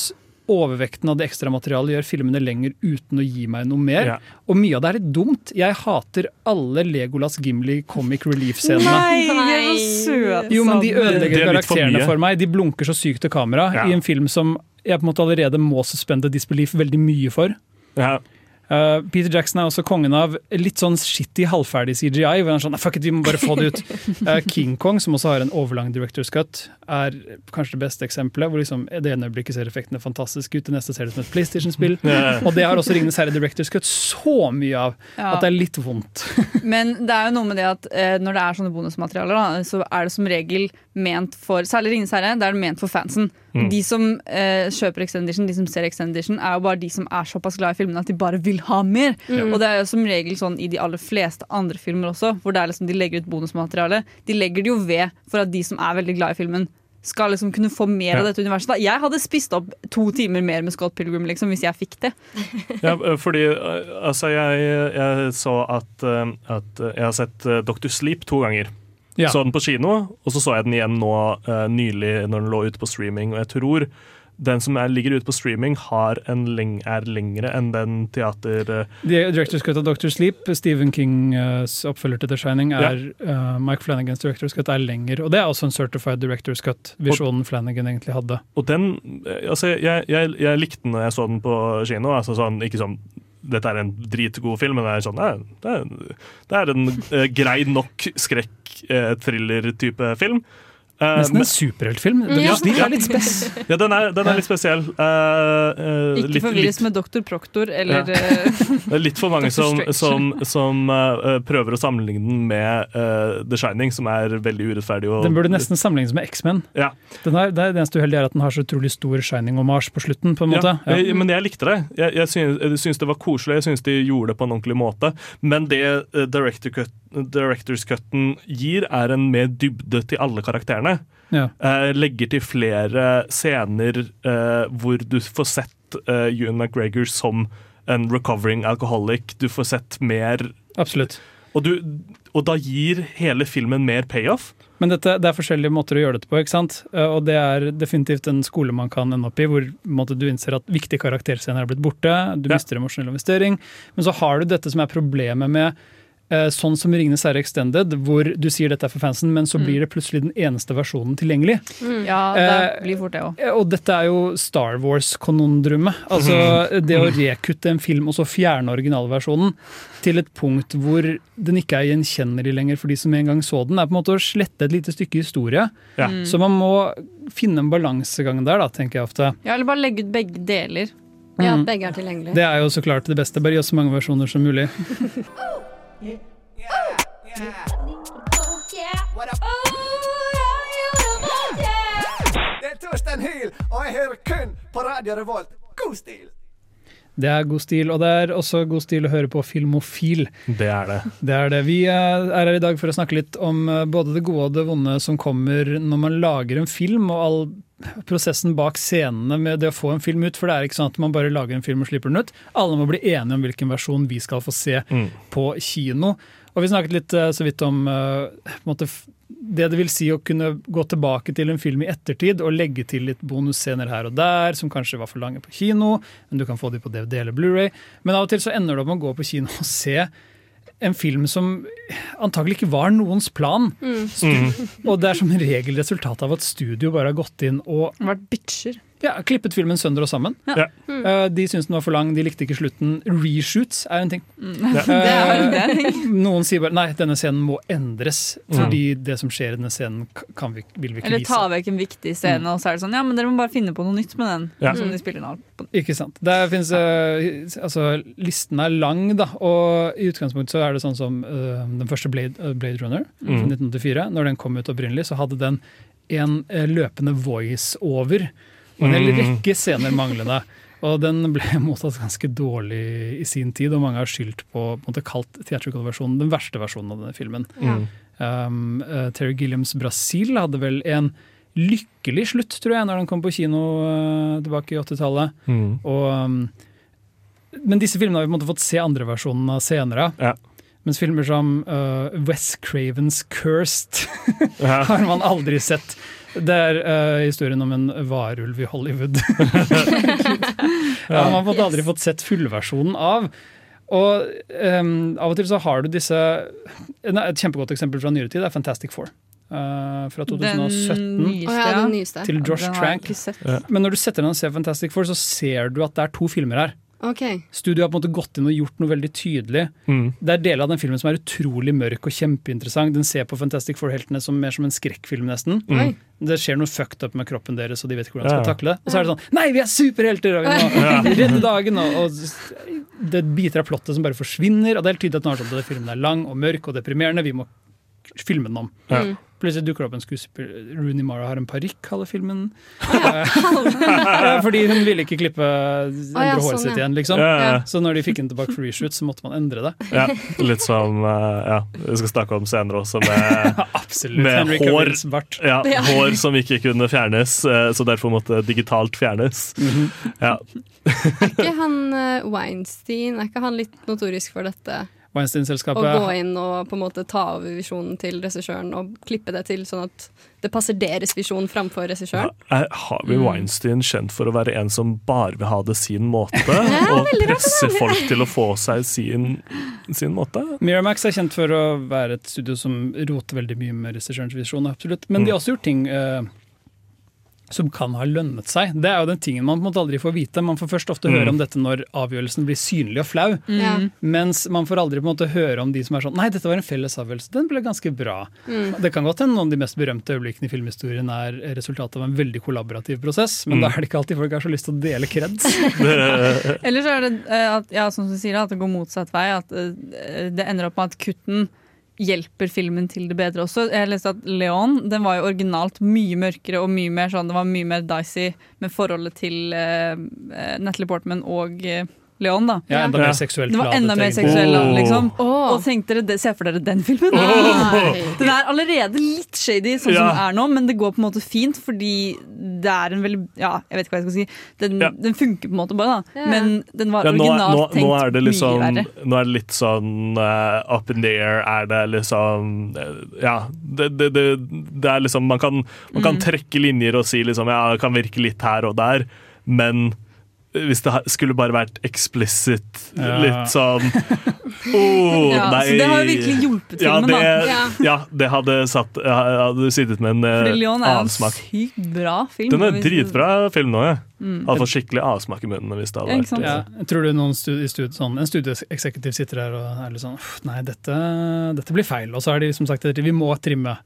overvekten av det ekstramaterialet gjør filmene lenger uten å gi meg noe mer. Ja. Og mye av det er litt dumt. Jeg hater alle Legolas Gimli comic relief-scenene. Nei, de er så søt! Jo, men de ødelegger karakterene for for meg. De blunker så sykt til kamera Ja. i en film som jeg på en måte allerede må suspende disbelief veldig mye for. Uh, Peter Jackson er også kongen av litt sånn shitty, halvferdig CGI. Hvor han er sånn, fuck it, vi må bare få det ut. Uh, King Kong, som også har en overlang director's cut, er kanskje det beste eksempelet. Hvor liksom det ene øyeblikket ser effektene fantastiske ut, det neste ser det som et PlayStation-spill. Og det har også Ringenes herre director's cut så mye av Ja. at det er litt vondt. Men det er jo noe med det at eh, når det er sånne bonusmaterialer, da, så er det som regel ment for Særlig Ringenes herre, det er det ment for fansen. Mm. De som eh, kjøper Extendition, de som ser Extendition, er jo bare de som er såpass glad i filmene at de bare vil ha mer. Mm. Og det er jo som regel sånn i de aller fleste andre filmer også, hvor det er liksom de legger ut bonusmateriale. De legger det jo ved for at de som er veldig glad i filmen, skal liksom kunne få mer av dette universet. Da. Jeg hadde spist opp to timer mer med Scott Pilgrim liksom, hvis jeg fikk det. Ja, eh, fordi eh, altså, jeg, jeg så at, eh, at eh, jeg har sett eh, Dr. Sleep to ganger. Ja. Så den på kino, og så så jeg den igjen nå uh, nylig når den lå ute på streaming. Og jeg tror den som er, ligger ute på streaming, har en leng er lengre enn den teater... Uh, The Director's Cut av Dr. Sleep, Stephen Kings oppfølger til The Shining, er uh, Mike Flanagans Director's Cut er lenger. Og det er også en Certified Director's Cut-visjonen Flanagan egentlig hadde. Og den eh, Altså, jeg, jeg, jeg likte den når jeg så den på kino. Altså sånn, ikke sånn dette er en dritgod film, men det er sånn, det, er, det er en eh, grei nok skrekk-thriller-type film. Eh, Nesten en superheltfilm. Den Sleep er litt spes. Ja, den er, den er litt spesiell. Uh, uh, Ikke litt- forvirres litt- med Doktor Proktor eller Ja. Det er litt for mange som, som, som uh, prøver å sammenligne den med The Shining, som er veldig urettferdig. Og, Den burde nesten sammenlignes med X-Men. Ja. Den Det er det eneste uheldige er at den har så utrolig stor Shining-omasj på slutten. på en måte. Ja, jeg, men jeg likte det. Jeg, jeg, synes, jeg synes det var koselig, jeg syns de gjorde det på en ordentlig måte. Men det director cut, Directors Cutten gir, er en mer dybde til alle karakterene. Ja. Eh, legger til flere scener eh, hvor du får sett uh, Ewan McGregor som en recovering alcoholic. Du får sett mer Absolutt. Og, du, og da gir hele filmen mer payoff. Men dette, det er forskjellige måter å gjøre dette på, ikke sant? Eh, og det er definitivt en skole man kan ende opp i, hvor måte, du innser at viktige karakterscener er blitt borte, du mister emosjonell investering, men så har du dette som er problemet med eh, Sånn som Ringenes herre Extended, hvor du sier dette er for fansen, men så Mm. blir det plutselig den eneste versjonen tilgjengelig. Ja, det Eh, blir fort det. Eh, Og dette er jo Star Wars-konundrumet. Altså det å rekutte en film og så fjerne originalversjonen til et punkt hvor den ikke er gjenkjennelig lenger for de som en gang så den, er på en måte å slette et lite stykke historie. Ja. Mm. Så man må finne en balansegang der, da, tenker jeg ofte. Ja, eller bare legge ut begge deler. Ja, Mm. begge er tilgjengelige. Det er jo så klart det beste. Bare gi oss så mange versjoner som mulig. Det er Torstein Hyl, og jeg hører kun på Radio Revolt. God stil! Det er god stil, og det er også god stil å høre på Filmofil. Det er det. Det er det. Vi eh, er her i dag for å snakke litt om eh, både det gode og det vonde som kommer når man lager en film, og all prosessen bak scenene med det å få en film ut. For det er ikke sånn at man bare lager en film og slipper den ut. Alle må bli enige om hvilken versjon vi skal få se Mm. på kino. Og vi snakket litt eh, så vidt om eh, måte, det det vil si å kunne gå tilbake til en film i ettertid og legge til litt bonusscener her og der, som kanskje var for lange på kino, men du kan få de på DVD eller Blu-ray. Men av og til så ender det opp med å gå på kino og se en film som antagelig ikke var noens plan. Mm. Og det er som regel resultatet av at studio bare har gått inn og Vært bitcher. Ja, klippet filmen sønder og sammen. Ja. Eh, De syntes den var for lang, de likte ikke slutten. Reshoots er en ting. Ja. Det er en ting. Noen sier bare nei, denne scenen må endres, fordi det som skjer i denne scenen kan vi, vil vi ikke Eller vise. ta vekk en viktig scene, og så er det sånn Ja, men dere må bare finne på noe nytt med den. Ja. Som de spiller nå. Ikke sant. Der finnes, eh, altså, listen er lang, da. Og i utgangspunktet så er det sånn som den første Blade, Blade Runner fra Mm. 1984. Når den kom ut opprinnelig, så hadde den en løpende voice-over. Og en hel Mm. rekke scener manglende. Og den ble mottatt ganske dårlig i sin tid, og mange har skyldt på, på en måte kalt theatrical-versjonen den verste versjonen av denne filmen. Mm. Um, uh, Terry Gilliams Brasil hadde vel en lykkelig slutt, tror jeg, når den kom på kino uh, tilbake i 80-tallet. Mm. Um, men disse filmene har vi på en måte fått se andre versjonen av senere. Mens filmer som uh, Wes Cravens Cursed har man aldri sett. Det er uh, historien om en varulv i Hollywood. ja, man har på aldri fått sett fullversjonen av. Og um, av og til så har du disse ne, Et kjempegodt eksempel fra nyere tid er Fantastic Four. uh, fra 2017 Den nyeste, ja, til Josh Trank. Ja. Men når du setter deg og ser Fantastic Four, så ser du at det er to filmer her. Ok. Studio har på en måte gått inn og gjort noe veldig tydelig. Mm. Det er deler av den filmen som er utrolig mørk og kjempeinteressant. Den ser på Fantastic Four-heltene som mer som en skrekkfilm, nesten. Mm. Det skjer noe fucked up med kroppen deres, og de vet ikke hvordan de Ja. skal takle det. Og så er det sånn Nei, vi er superhelter! Og vi må redde dagen! Og, og det er biter av plottet som bare forsvinner. Og det er helt tydelig at nå er sånn at filmen er lang og mørk og deprimerende. Vi må filme den om. Ja. Mm. Plutselig dukker det opp en skuespiller Rooney Mara har en parykk, halve filmen. Ja, Fordi hun ville ikke klippe endre ja, håret sånn, sitt igjen, liksom. Ja, ja. Så når de fikk den tilbake for reshoot, så måtte man endre det. Ja, litt som eh, ja, vi skal snakke om senere også, med, Absolutt. med Henry hår, Cavill's ja, Ja. hår som ikke kunne fjernes, eh, så derfor måtte digitalt fjernes. Mhm. ja. Er ikke han eh, Weinstein Er ikke han litt notorisk for dette? Å Weinstein-selskapet gå inn og på en måte ta over visjonen til regissøren og klippe det til sånn at det passer deres visjon framfor regissøren. Ja, har vi Weinstein kjent for å være en som bare vil ha det sin måte, Ja, og presse presser folk til å få seg sin, sin måte? Miramax er kjent for å være et studio som roter veldig mye med regissørens visjon, absolutt. Men de har også gjort ting eh, som kan ha lønnet seg. Det er jo den tingen man på en måte aldri får vite. Man får først ofte Mm. høre om dette når avgjørelsen blir synlig og flau. Mm. Mens man får aldri på en måte høre om de som er sånn Nei, dette var en felles avgjørelse. Den ble ganske bra. Mm. Det kan godt hende noen av de mest berømte øyeblikkene i filmhistorien er resultatet av en veldig kollaborativ prosess, men Mm. da er det ikke alltid folk har så lyst til å dele kreds. Eller så er det eh, at, ja, som du sier, at det går motsatt vei. At eh, det ender opp med at kutten hjelper filmen til det bedre også. Jeg leste at Leon den var jo originalt mye mørkere og mye mer sånn, det var mye mer dicey med forholdet til uh, Natalie Portman og eh, Leon. da. Ja, enda mer seksuelt Det var enda mer seksuell, liksom. Oh. Og tenkte dere, Se for dere den filmen! Oh. Den er allerede litt shady sånn som den er nå, men det går på en måte fint fordi det er en veldig Ja, jeg vet ikke hva jeg skal si. Den, Ja. den funker på en måte bare, da. Ja. Men den var Ja, nå, originalt nå, tenkt nå er det liksom mye verre. Nå er det litt sånn uh, up in the air. Er det liksom uh, Ja, det, det, det, det er liksom Man kan, man kan Mm. trekke linjer og si liksom Ja, det kan virke litt her og der, men hvis det skulle bare vært explicit, Ja. litt sånn oh, Ja, nei. så det har jo virkelig hjulpet ja, filmen, da. det, Ja. ja, det hadde satt hadde sittet med en Leon Fordi Leon er en avsmak. sykt bra film. Den er dritbra film nå, ja. Mm. Hadde fått skikkelig avsmak i munnen hvis det hadde Ja, vært Ja, tror du noen studie, i sånn, En studieeksekutiv sitter der og er litt sånn Nei, dette, dette blir feil. Og så har de som sagt vi må trimme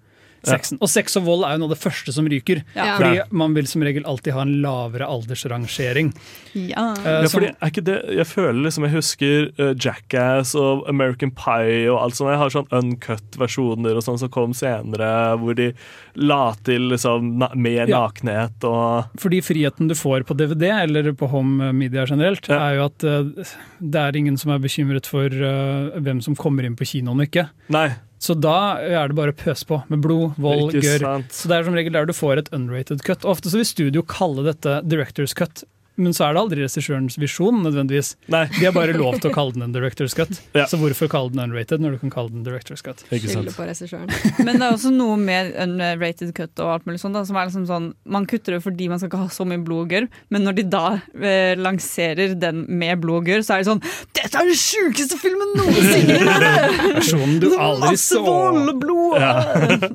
sexen. Og sex og vold er jo noe av det første som ryker. Ja. Fordi man vil som regel alltid ha en lavere aldersrangering. Ja. Eh, Ja, fordi er ikke det, Jeg føler liksom Jeg husker uh, Jackass og American Pie og alt sånt. Jeg har sånn uncut-versjoner og sånn som kom senere, hvor de la til liksom na mer Ja. nakenhet og Fordi friheten du får på DVD, eller på home media generelt, Ja. er jo at uh, det er ingen som er bekymret for hvem som kommer inn på kinoen og ikke. Nei. Så da er det bare pøs på med blod, vold, gørr. Så det er som regel der du får et unrated cut. Ofte så vil studio kalle dette directors cut men så er det aldri regissørens visjon, nødvendigvis. Nei. De har bare lov til å kalle den en director's cut. Så hvorfor kalle den unrated når du kan kalle den director's cut? Skylder på regissøren. Men det er også noe med unrated cut og alt mulig sånt, da, som er liksom sånn Man kutter det fordi man skal ikke ha så mye blod og gørr, men når de da eh, lanserer den med blod og gørr, så er det sånn Dette er den sjukeste filmen noensinne! Versjonen du aldri så! Masse vold og blod!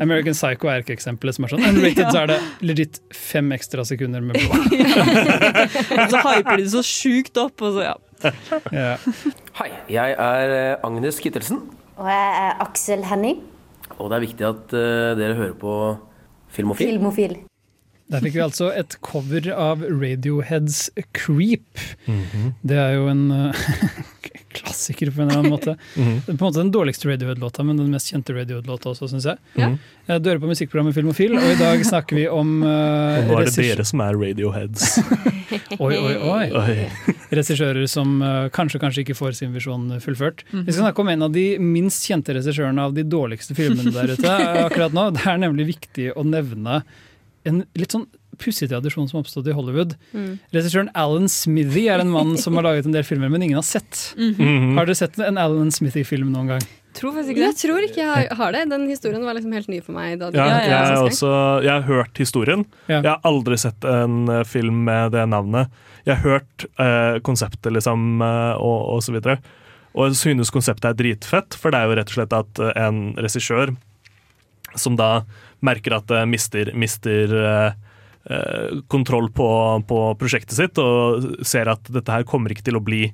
American Psycho er ikke eksempelet som er sånn. Unrated så er det legit fem ekstra sekunder med blod. Og så hyper de så sjukt opp, og så ja. Ja. Hei, jeg er eh, Agnes Kittelsen, Og jeg er Aksel Henning, og det er viktig at eh, dere hører på Filmofil. filmofil. Der fikk vi altså et cover av Radioheads Creep. Mhm. Det er jo en eh, klassiker på en eller annen måte. Mhm. Det er på en måte den dårligste Radiohead-låta, men den mest kjente Radiohead-låta også, syns jeg. Mm -hmm. Du hører på musikkprogrammet Filmofil, og i dag snakker vi om uh, Og nå er det dere som er Radioheads. Oi, oi, oi. Oi. Regissører som uh, kanskje kanskje ikke får sin visjon fullført. Mhm. Vi skal snakke om en av de minst kjente regissørene av de dårligste filmene der ute akkurat nå. Det er nemlig viktig å nevne en litt sånn pussig tradisjon som har oppstått i Hollywood. Mm. Regissøren Alan Smithy er en mann som har laget en del filmer, men ingen har sett. Mhm. Har dere sett en Alan Smithy-film noen gang? Tror faktisk ikke det. Jeg tror ikke jeg har, det. Den historien var liksom helt ny for meg. Da Ja, jeg, jeg, er også, jeg har hørt historien. Jeg har aldri sett en eh, film med det navnet. Jeg har hørt eh, konseptet, liksom, eh, og, og så videre. Og jeg synes konseptet er dritfett, for det er jo rett og slett at en regissør som da merker at det mister, mister eh, eh, kontroll på, på prosjektet sitt, og ser at dette her kommer ikke til å bli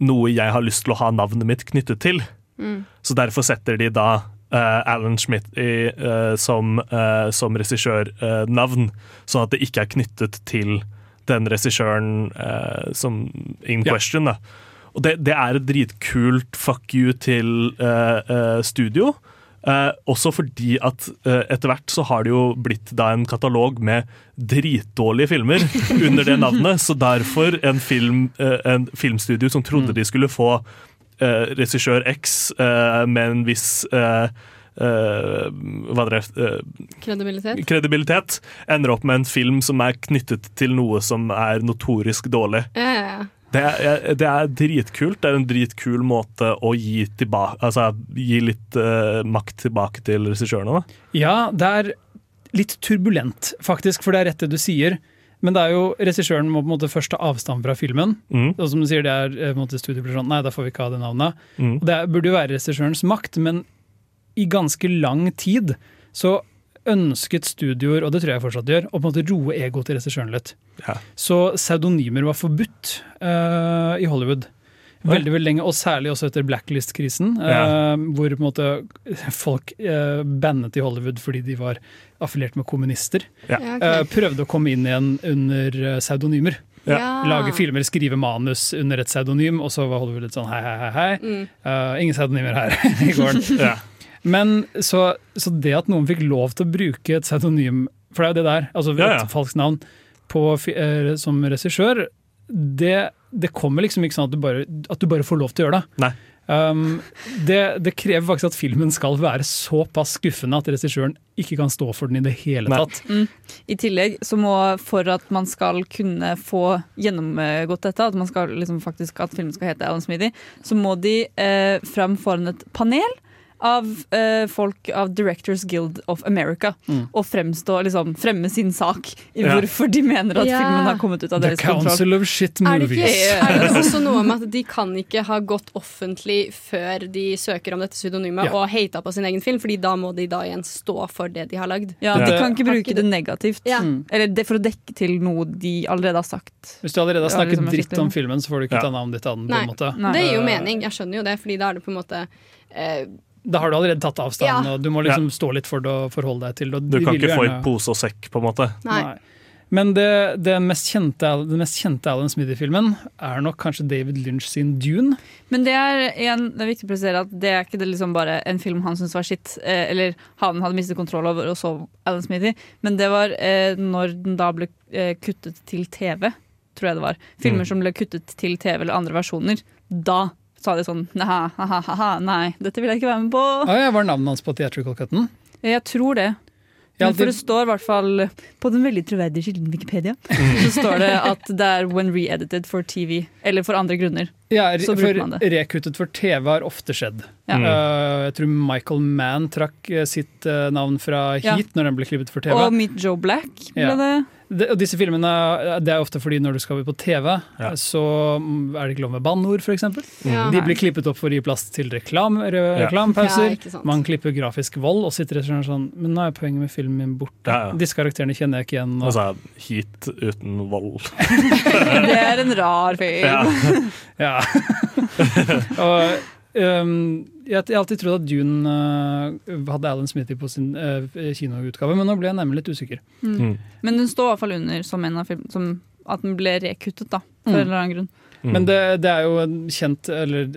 noe jeg har lyst til å ha navnet mitt knyttet til. Mm. Så derfor setter de da eh, Alan Schmidt i, eh, som, uh, som regissørnavn, sånn at det ikke er knyttet til den regissøren eh, som in Ja. question. Da. Og det, det er et dritkult fuck you til uh, uh, studio. Eh, også fordi at eh, etter hvert så har det jo blitt da en katalog med dritdårlige filmer under det navnet. Så derfor en, film, eh, en filmstudio som trodde de skulle få eh, regissør X eh, med en viss eh, eh, hva det eh, Kredibilitet. kredibilitet, ender opp med en film som er knyttet til noe som er notorisk dårlig. Ja, ja, ja. Det er, det er dritkult. Det er en dritkul måte å gi, tilbake, altså, gi litt uh, makt tilbake til regissørene. Da. Ja, det er litt turbulent, faktisk, for det er rett det du sier. Men det er jo, regissøren må på en måte først ta avstand fra filmen. Mm. Og som du sier, det er eh, på en måte studiet sånn, nei, da får vi ikke ha det navnet. Mm. Det burde jo være regissørens makt, men i ganske lang tid så ønsket studioer, og det tror jeg fortsatt gjør, å på en måte roe egoet til regissøren litt. Ja. Så pseudonymer var forbudt uh, i Hollywood. Veldig veldig lenge, og særlig også etter blacklist-krisen, Ja. Uh, hvor på en måte folk uh, bannet i Hollywood fordi de var affiliert med kommunister. Ja. Eh, prøvde å komme inn igjen under eh, pseudonymer. Ja. Ja. Lage filmer, skrive manus under et pseudonym, og så var Hollywood litt sånn hei, hei, hei. hei. Mm. Uh, ingen pseudonymer her i gården. Ja. Men så, så det at noen fikk lov til å bruke et pseudonym, for det er jo det der, altså Ja, ja. et falskt navn, på, eh, som regissør, det, det kommer liksom ikke sånn at du, bare, at du bare får lov til å gjøre det. Nei. Um, det. Det krever faktisk at filmen skal være såpass skuffende at regissøren ikke kan stå for den i det hele Nei. tatt. Mm. I tillegg så må, for at man skal kunne få gjennomgått dette, at, man skal, liksom, faktisk, at filmen skal hete Alan Smithy, så må de eh, fram foran et panel av eh, folk av Directors Guild of America Mm. og fremstå, liksom, fremme sin sak i Ja. hvorfor de mener at Ja. filmen har kommet ut av The deres kontroll. Council of Shit Er det, ikke, er det også noe med at de kan ikke ha gått offentlig før de søker om dette pseudonymet Ja. og hata på sin egen film, Fordi da må de da igjen stå for det de har lagd? Ja. De kan ikke bruke det negativt. Ja. Mm. Eller det for å dekke til noe de allerede har sagt. Hvis du allerede har snakket liksom, dritt om filmen, så får du ikke Ja. ta navnet ditt av den. på Nei. Nei. Det gir jo mening, jeg skjønner jo det, Fordi da er det på en måte eh, Da har du allerede tatt avstand, Ja. og du må liksom stå litt for det og forholde deg til det. Du kan ikke få i pose og sekk, på en måte. Nei. Men det, det mest kjente, den mest kjente Alan Smithy-filmen er nok kanskje David Lynch sin Dune. Men det er, igjen, det er viktig å presisere at det er ikke det liksom bare en film han syntes var skitt, eh, eller han hadde mistet kontroll over, og så Alan Smithy. Men det var eh, når den da ble eh, kuttet til TV, tror jeg det var. Filmer Mm. som ble kuttet til TV eller andre versjoner. Da sa de sånn Neha, ha-ha-ha, nei, dette vil jeg ikke være med på. Ah, ja, var navnet hans på theatrical cutten? Jeg tror det. Ja, Men for det står i hvert fall på den veldig troverdige kilden Wikipedia. Så står det at det er when re-edited for TV, eller for andre grunner. Ja, så for bruker man det. rekuttet for TV har ofte skjedd. Ja. Mm. Eh, jeg tror Michael Mann trakk eh, sitt uh, navn fra Ja. Når den ble klippet for TV. Og Meet Joe Black ble Ja. det. De, og disse filmene det er ofte fordi når du skal på TV, Ja. så mm, er det ikke lov med banneord, f.eks. Mm. De blir klippet opp for å gi plass til reklam, re, reklamepauser. Ja. Man klipper grafisk vold og sitter og sånn, Men nå er poenget med filmen min borte. Ja, ja. Disse karakterene kjenner jeg ikke igjen. Og, så Altså, Heat uten vold. Det er en rar film. Ja. og um, jeg, jeg har alltid trodd at Dune uh, hadde Alan Smithy på sin uh, kinoutgave, men nå ble jeg nemlig litt usikker. Mm. Men den står i hvert fall under som en av film, som at den ble rekuttet, da. For Mm. en eller annen grunn. Men det, det er jo kjent eller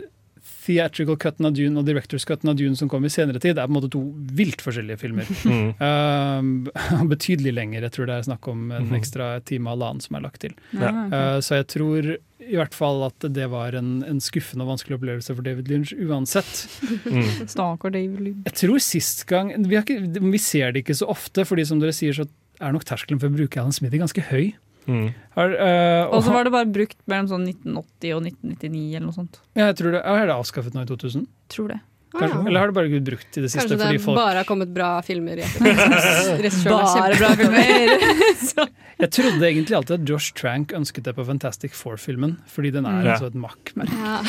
theatrical cutten av Dune og directors cutten av Dune som kom i senere tid, er på en måte to vilt forskjellige filmer. Mm. Uh, betydelig lenger. Jeg tror det er snakk om en Mhm. ekstra time og halvannen som er lagt til. Ja. Uh, så jeg tror i hvert fall at det var en, en skuffende og vanskelig opplevelse for David Lynch uansett. Mm. Stakkar David Lynch. Jeg tror sist gang vi, har ikke, vi ser det ikke så ofte, fordi som dere sier, så er nok terskelen for å bruke Alan Smithy ganske høy. Mm. Har, uh, Og så var det bare brukt mellom sånn 1980 og 1999 eller noe sånt. ja, jeg tror det, er det avskaffet nå i 2000? Tror det. Kanskje. Eller har det bare blitt brukt i det siste? Kanskje det fordi folk bare har kommet bra filmer i Bare bra filmer! Jeg trodde egentlig alltid at Josh Trank ønsket det på Fantastic Four-filmen, fordi den er Mm. altså et makkmerk. Ja.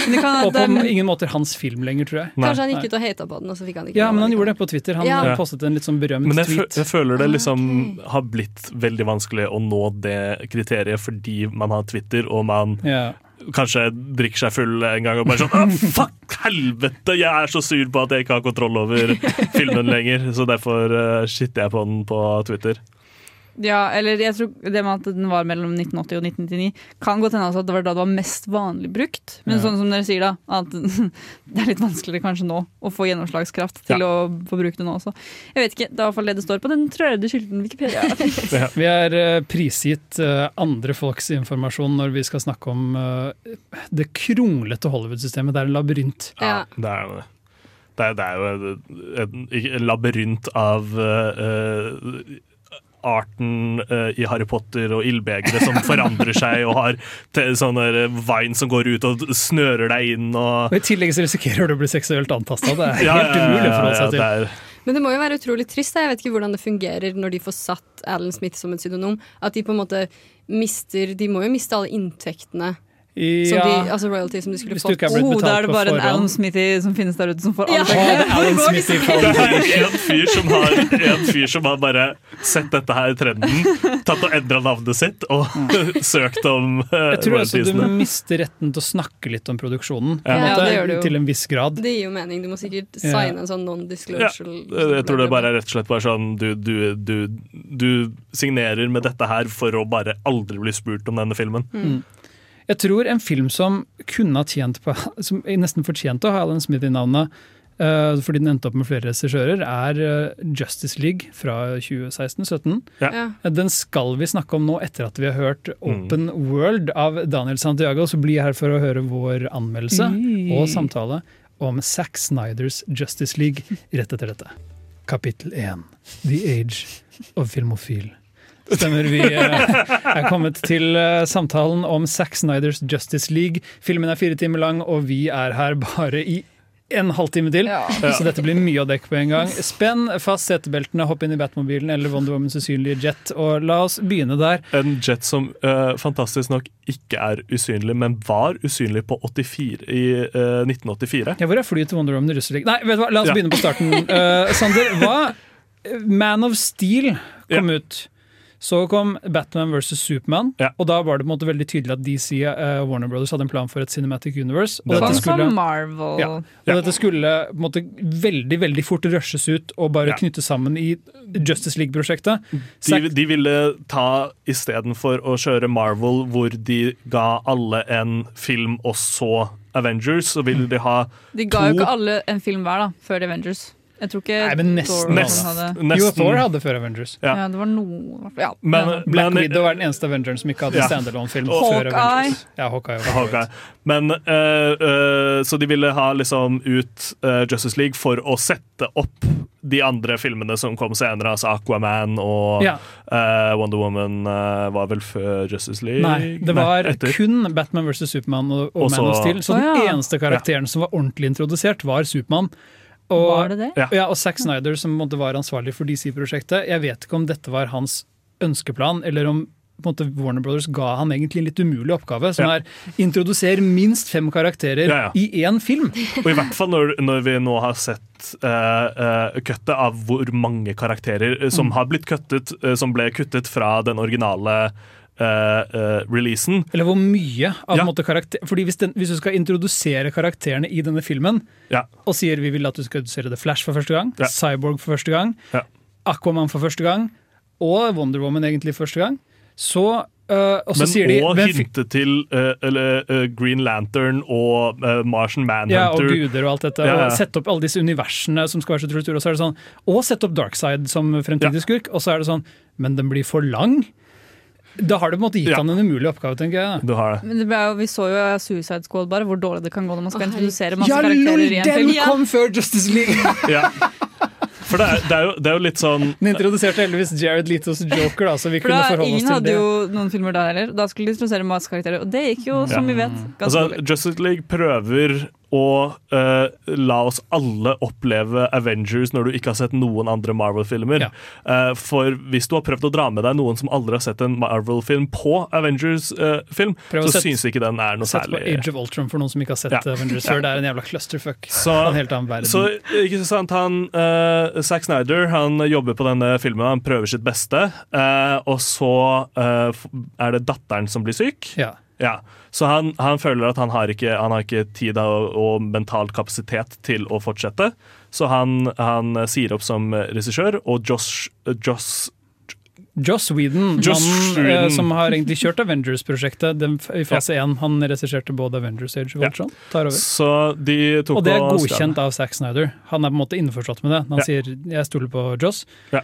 Og på den, ingen måter hans film lenger, tror jeg. Kanskje han gikk ut og hata på den, og så fikk han ikke Ja, men han gjorde det på Twitter. Han Ja. postet en litt sånn berømt Men jeg, tweet. jeg føler det Ah, liksom har blitt veldig vanskelig å nå det kriteriet fordi man har Twitter og man Ja. Kanskje drikker seg full en gang og bare sånn Fuck, helvete! Jeg er så sur på at jeg ikke har kontroll over filmen lenger. Så derfor uh, shitter jeg på den på Twitter. Ja, eller jeg tror det med at den var mellom 1980 og 1999, kan godt hende altså at det var da det var mest vanlig brukt. Men Ja. sånn som dere sier, da, at det er litt vanskeligere kanskje nå å få gjennomslagskraft til å få bruke det nå også. Jeg vet ikke, det er i hvert fall det det står på den trøyde skilten Wikipedia. Vi er eh, prisgitt eh, andre folks informasjon når vi skal snakke om eh, det kronglete Hollywood-systemet. Det er en labyrint. Ja. Det er det. Det er, det er jo en, en labyrint av eh, arten uh, i Harry Potter og ildbegeret som forandrer seg og har sånne sånn vine som går ut og snører deg inn og Og I tillegg så risikerer du å bli seksuelt antasta. Det er Ja, helt ja, ja, umulig å forholde seg til. det Men det må jo være utrolig trist. Jeg vet ikke hvordan det fungerer når de får satt Alan Smith som et pseudonym. At de på en måte mister De må jo miste alle inntektene. Som de, altså royalty som de skulle Hvis du fått. er Oh, da er det bare en. Alan Smithy som finnes der ute, som får alle Ja. Det pengene. er Alan Smith Det er en fyr som har, en fyr som har bare sett dette her i trenden, tatt og endra navnet sitt og søkt om uh, Jeg tror også du mister retten til å snakke litt om produksjonen. ja. en Ja, måte, det gjør du jo. Til en viss grad. Det gir jo mening. Du må sikkert Ja. signe en sånn non-disclosure. jeg tror det bare er rett og slett bare sånn du, du, du, du signerer med dette her for å bare aldri bli spurt om denne filmen. Mm. Jeg tror en film som kunne ha tjent på Som nesten fortjente å ha Alan Smith i navnet, uh, fordi den endte opp med flere regissører, er eh, Justice League fra 2016-17. Ja. Ja. Den skal vi snakke om nå etter at vi har hørt Mm. Open World av Daniel Santiago. Så bli her for å høre vår anmeldelse og samtale om Zack Snyders Justice League rett etter dette. Kapittel 1. The Age of Filmofil. Stemmer. Vi eh, er kommet til eh, samtalen om Zack Snyders Justice League. Filmen er fire timer lang, og vi er her bare i en halvtime til. Ja. Så dette blir mye å dekke på en gang. Spenn fast setebeltene, hopp inn i Batmobilen eller Wonder Womans usynlige jet, og la oss begynne der. En jet som uh, fantastisk nok ikke er usynlig, men var usynlig på 84, i uh, 1984. Ja, hvor er flyet til Wonder Woman i Russland? Nei, vet du hva, la oss Ja. begynne på starten. Uh, Sander, hva Man of Steel kom ut. Så kom Batman vs. Supermann, Ja. og da var det på en måte veldig tydelig at DC uh, Warner Brothers hadde en plan for et Cinematic Universe. Og dette Sånn skulle, Marvel. Ja. og dette skulle på en måte veldig veldig fort rushes ut og bare Ja. knyttes sammen i Justice League-prosjektet. De, de ville ta istedenfor å kjøre Marvel, hvor de ga alle en film og så Avengers, så ville de ha De ga jo To- ikke alle en film hver da, før Avengers. Jeg tror ikke Nei, men nesten. Thor hadde nesten. Jo, Thor hadde før Avengers. ja. det var noe ja. Men- ja. Black men- Widow er den eneste Avengeren som ikke hadde Ja. standalone-film før Hawkeye. Avengers. Ja, Hawkeye. var Hawkeye. Men uh, uh, Så de ville ha liksom ut uh, Justice League for å sette opp de andre filmene som kom senere, altså Aquaman og Ja. uh, Wonder Woman uh, var vel før Justice League? Nei, det var Nei, kun Batman vs. Supermann og, og Man of Steel. Så den eneste karakteren som var ordentlig introdusert, var Supermann. Og, Var det det? Ja. Ja, og Zack Snyder, som på var ansvarlig for DC-prosjektet. Jeg vet ikke om dette var hans ønskeplan, eller om på en måte Warner Brothers ga han egentlig en litt umulig oppgave, som Ja. er introdusere minst fem karakterer Ja, ja. i én film. Og i hvert fall når, når vi nå har sett uh, kuttet av hvor mange karakterer eh, som Mm. har blitt kuttet, uh, som ble kuttet fra den originale eh, eh, releasen. Eller hvor mye av Ja. måte, karakter... Fordi hvis, den, hvis du skal introdusere karakterene i denne filmen, Ja. og sier vi vil at du skal introdusere The Flash for første gang, Ja. Cyborg for første gang. Aquaman for første gang, og Wonder Woman egentlig første gang, så Uh, Og så Men sier de og hinte til uh, eller, uh, Green Lantern og eh, Martian Manhunter. ja, og guder og alt dette. Ja, ja. Og sette opp alle disse universene som skal være så trutur. Og så er det sånn, og sette opp Darkside som fremtidig skurk. Og så er det sånn Men den blir for lang. Da har det på en måte gitt Ja. han en umulig oppgave, tenker jeg. Du har det. Men det ble jo, vi så jo Suicide Squad bare hvor dårlig det kan gå når man skal introdusere masse Ja, karakterer i en den film. kom før Justice League! Ja. For det er, det, er jo, det er jo litt sånn Den introduserte heldigvis Jared Letos Joker, da, så vi For kunne forholde oss til det. Ingen hadde jo noen filmer da heller. Da skulle de introdusere masse karakterer, og det gikk jo, som Ja. vi vet, ganske Altså, dårlig. Justice League prøver å uh, la oss alle oppleve Avengers når du ikke har sett noen andre Marvel-filmer. Eh, for hvis du har prøvd å dra med deg noen som aldri har sett en Marvel-film på Avengers-film, uh, så sette- syns ikke den er noe Sett på Age of Ultron for noen som ikke har sett Ja. Avengers Ja. før. Det er en jævla clusterfuck. Så, en helt annen verden. så ikke sant, han, uh, Zack Snyder han jobber på denne filmen, han prøver sitt beste, eh, og så eh, er det datteren som blir syk. Ja. Ja, Så han, han føler at han har ikke, han har ikke tid og, og mental kapasitet til å fortsette. Så han, han sier opp som regissør, og Josh, Josh Joss Whedon, mannen eh, som har egentlig kjørt Avengers-prosjektet i fase 1, Han regisserte både Avengers Age of Ja. Ultron. Tar over. Så de tok Og det er godkjent av Zack Snyder. Han er på en måte innforstått med det. Han Ja. sier 'jeg stoler på Joss'. Ja.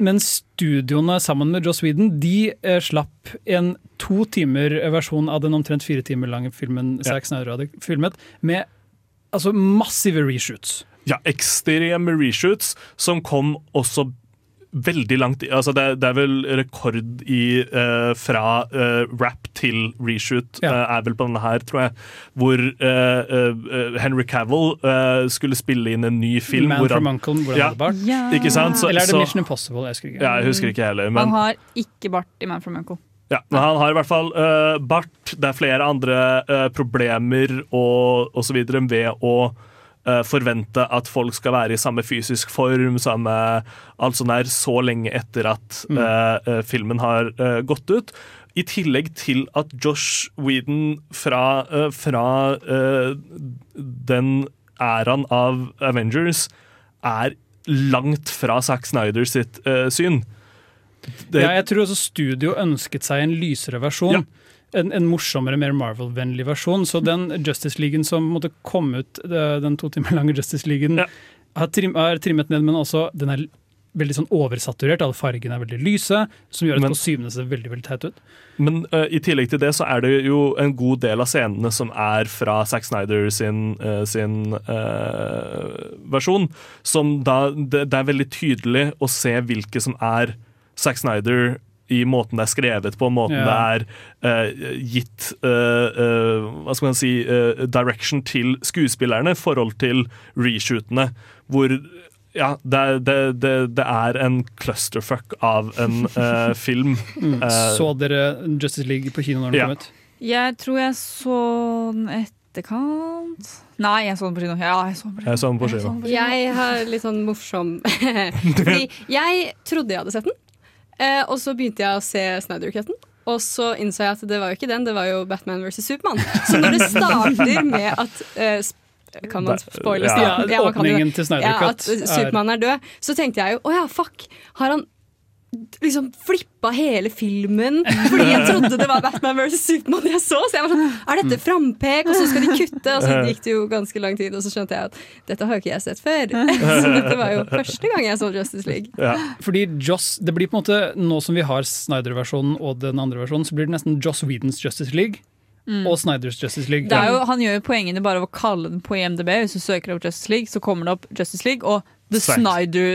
Men studioene sammen med Joss Whedon de eh, slapp en to timer versjon av den omtrent fire timer lange filmen Ja. Zack Snyder hadde filmet, med altså massive reshoots. Ja, ekstreme reshoots som kom også veldig langt altså det, det er vel rekord i uh, fra uh, rap til reshoot Ja. uh, er vel på denne her, tror jeg. Hvor Henry Cavill skulle spille inn en ny film. Man hvor from han, Uncle, hvor han ja, hadde bart. Ja. Ikke sant? Så, Eller er det så- Mission Impossible? Jeg husker ikke. Ja, jeg husker ikke heller. Han har ikke bart i Man from Uncle. ja, men han har i hvert fall bart. Det er flere andre problemer og, osv. ved å forvente at folk skal være i samme fysisk form, samme alt sånt der, så lenge etter at Mm. eh, eh, filmen har uh, gått ut. I tillegg til at Josh Whedon fra, uh, fra eh, den æraen av Avengers er langt fra Zack Snyder sitt eh, syn. Det- Ja, jeg tror også studio ønsket seg en lysere versjon. En, en morsommere, mer Marvel-vennlig versjon. Så den Justice Leagueen som måtte komme ut, eh, den to timer lange Justice Leagueen, har, trim, er trimmet ned, men også den er veldig sånn oversaturert. Alle fargene er veldig lyse, som gjør at Men- kostymene ser veldig veldig teit ut. Men uh, i tillegg til det så er det jo en god del av scenene som er fra Zack Snyder sin, uh, sin uh, versjon. Som da det, det er veldig tydelig å se hvilke som er Zack Snyder i måten det er skrevet på, måten Ja. det er uh, gitt uh, uh, hva skal man si direction til skuespillerne i forhold til reshootene. Hvor ja, det, det, det, det er en clusterfuck av en film. Mm. Så dere Justice League på kino når den Ja. kom ut? Jeg tror jeg så den etterkant Nei, jeg så den på kino. Ja, jeg så den på kino. Jeg så den på kino. Jeg har litt sånn morsom Fordi jeg trodde jeg hadde sett den, eh, og så begynte jeg å se Snyder-cutten. Og så innså jeg at det var jo ikke den, det var jo Batman vs. Supermann. Så når det starter med at eh, Kan man spoile Ja, kan åpningen til Snyder ja, At Supermann er død. Så tenkte jeg jo å ja, fuck. Har han liksom flippa hele filmen fordi jeg trodde det var Batman vs. Supermann jeg så. Så jeg var sånn Er dette frampek? Og så skal de kutte. Og så gikk det jo ganske lang tid, og så skjønte jeg at dette har jo ikke jeg sett før. Så dette var jo første gang jeg så Justice League. Fordi Joss, det blir på en måte Nå som vi har Snyder-versjonen og den andre versjonen, så blir det nesten Joss Whedons Justice League Mm. og Snyders Justice League. Det er jo, han gjør jo poengene bare av å kalle den på IMDb. Hvis du søker opp Justice League, så kommer det opp Justice League og The Zack. Snyder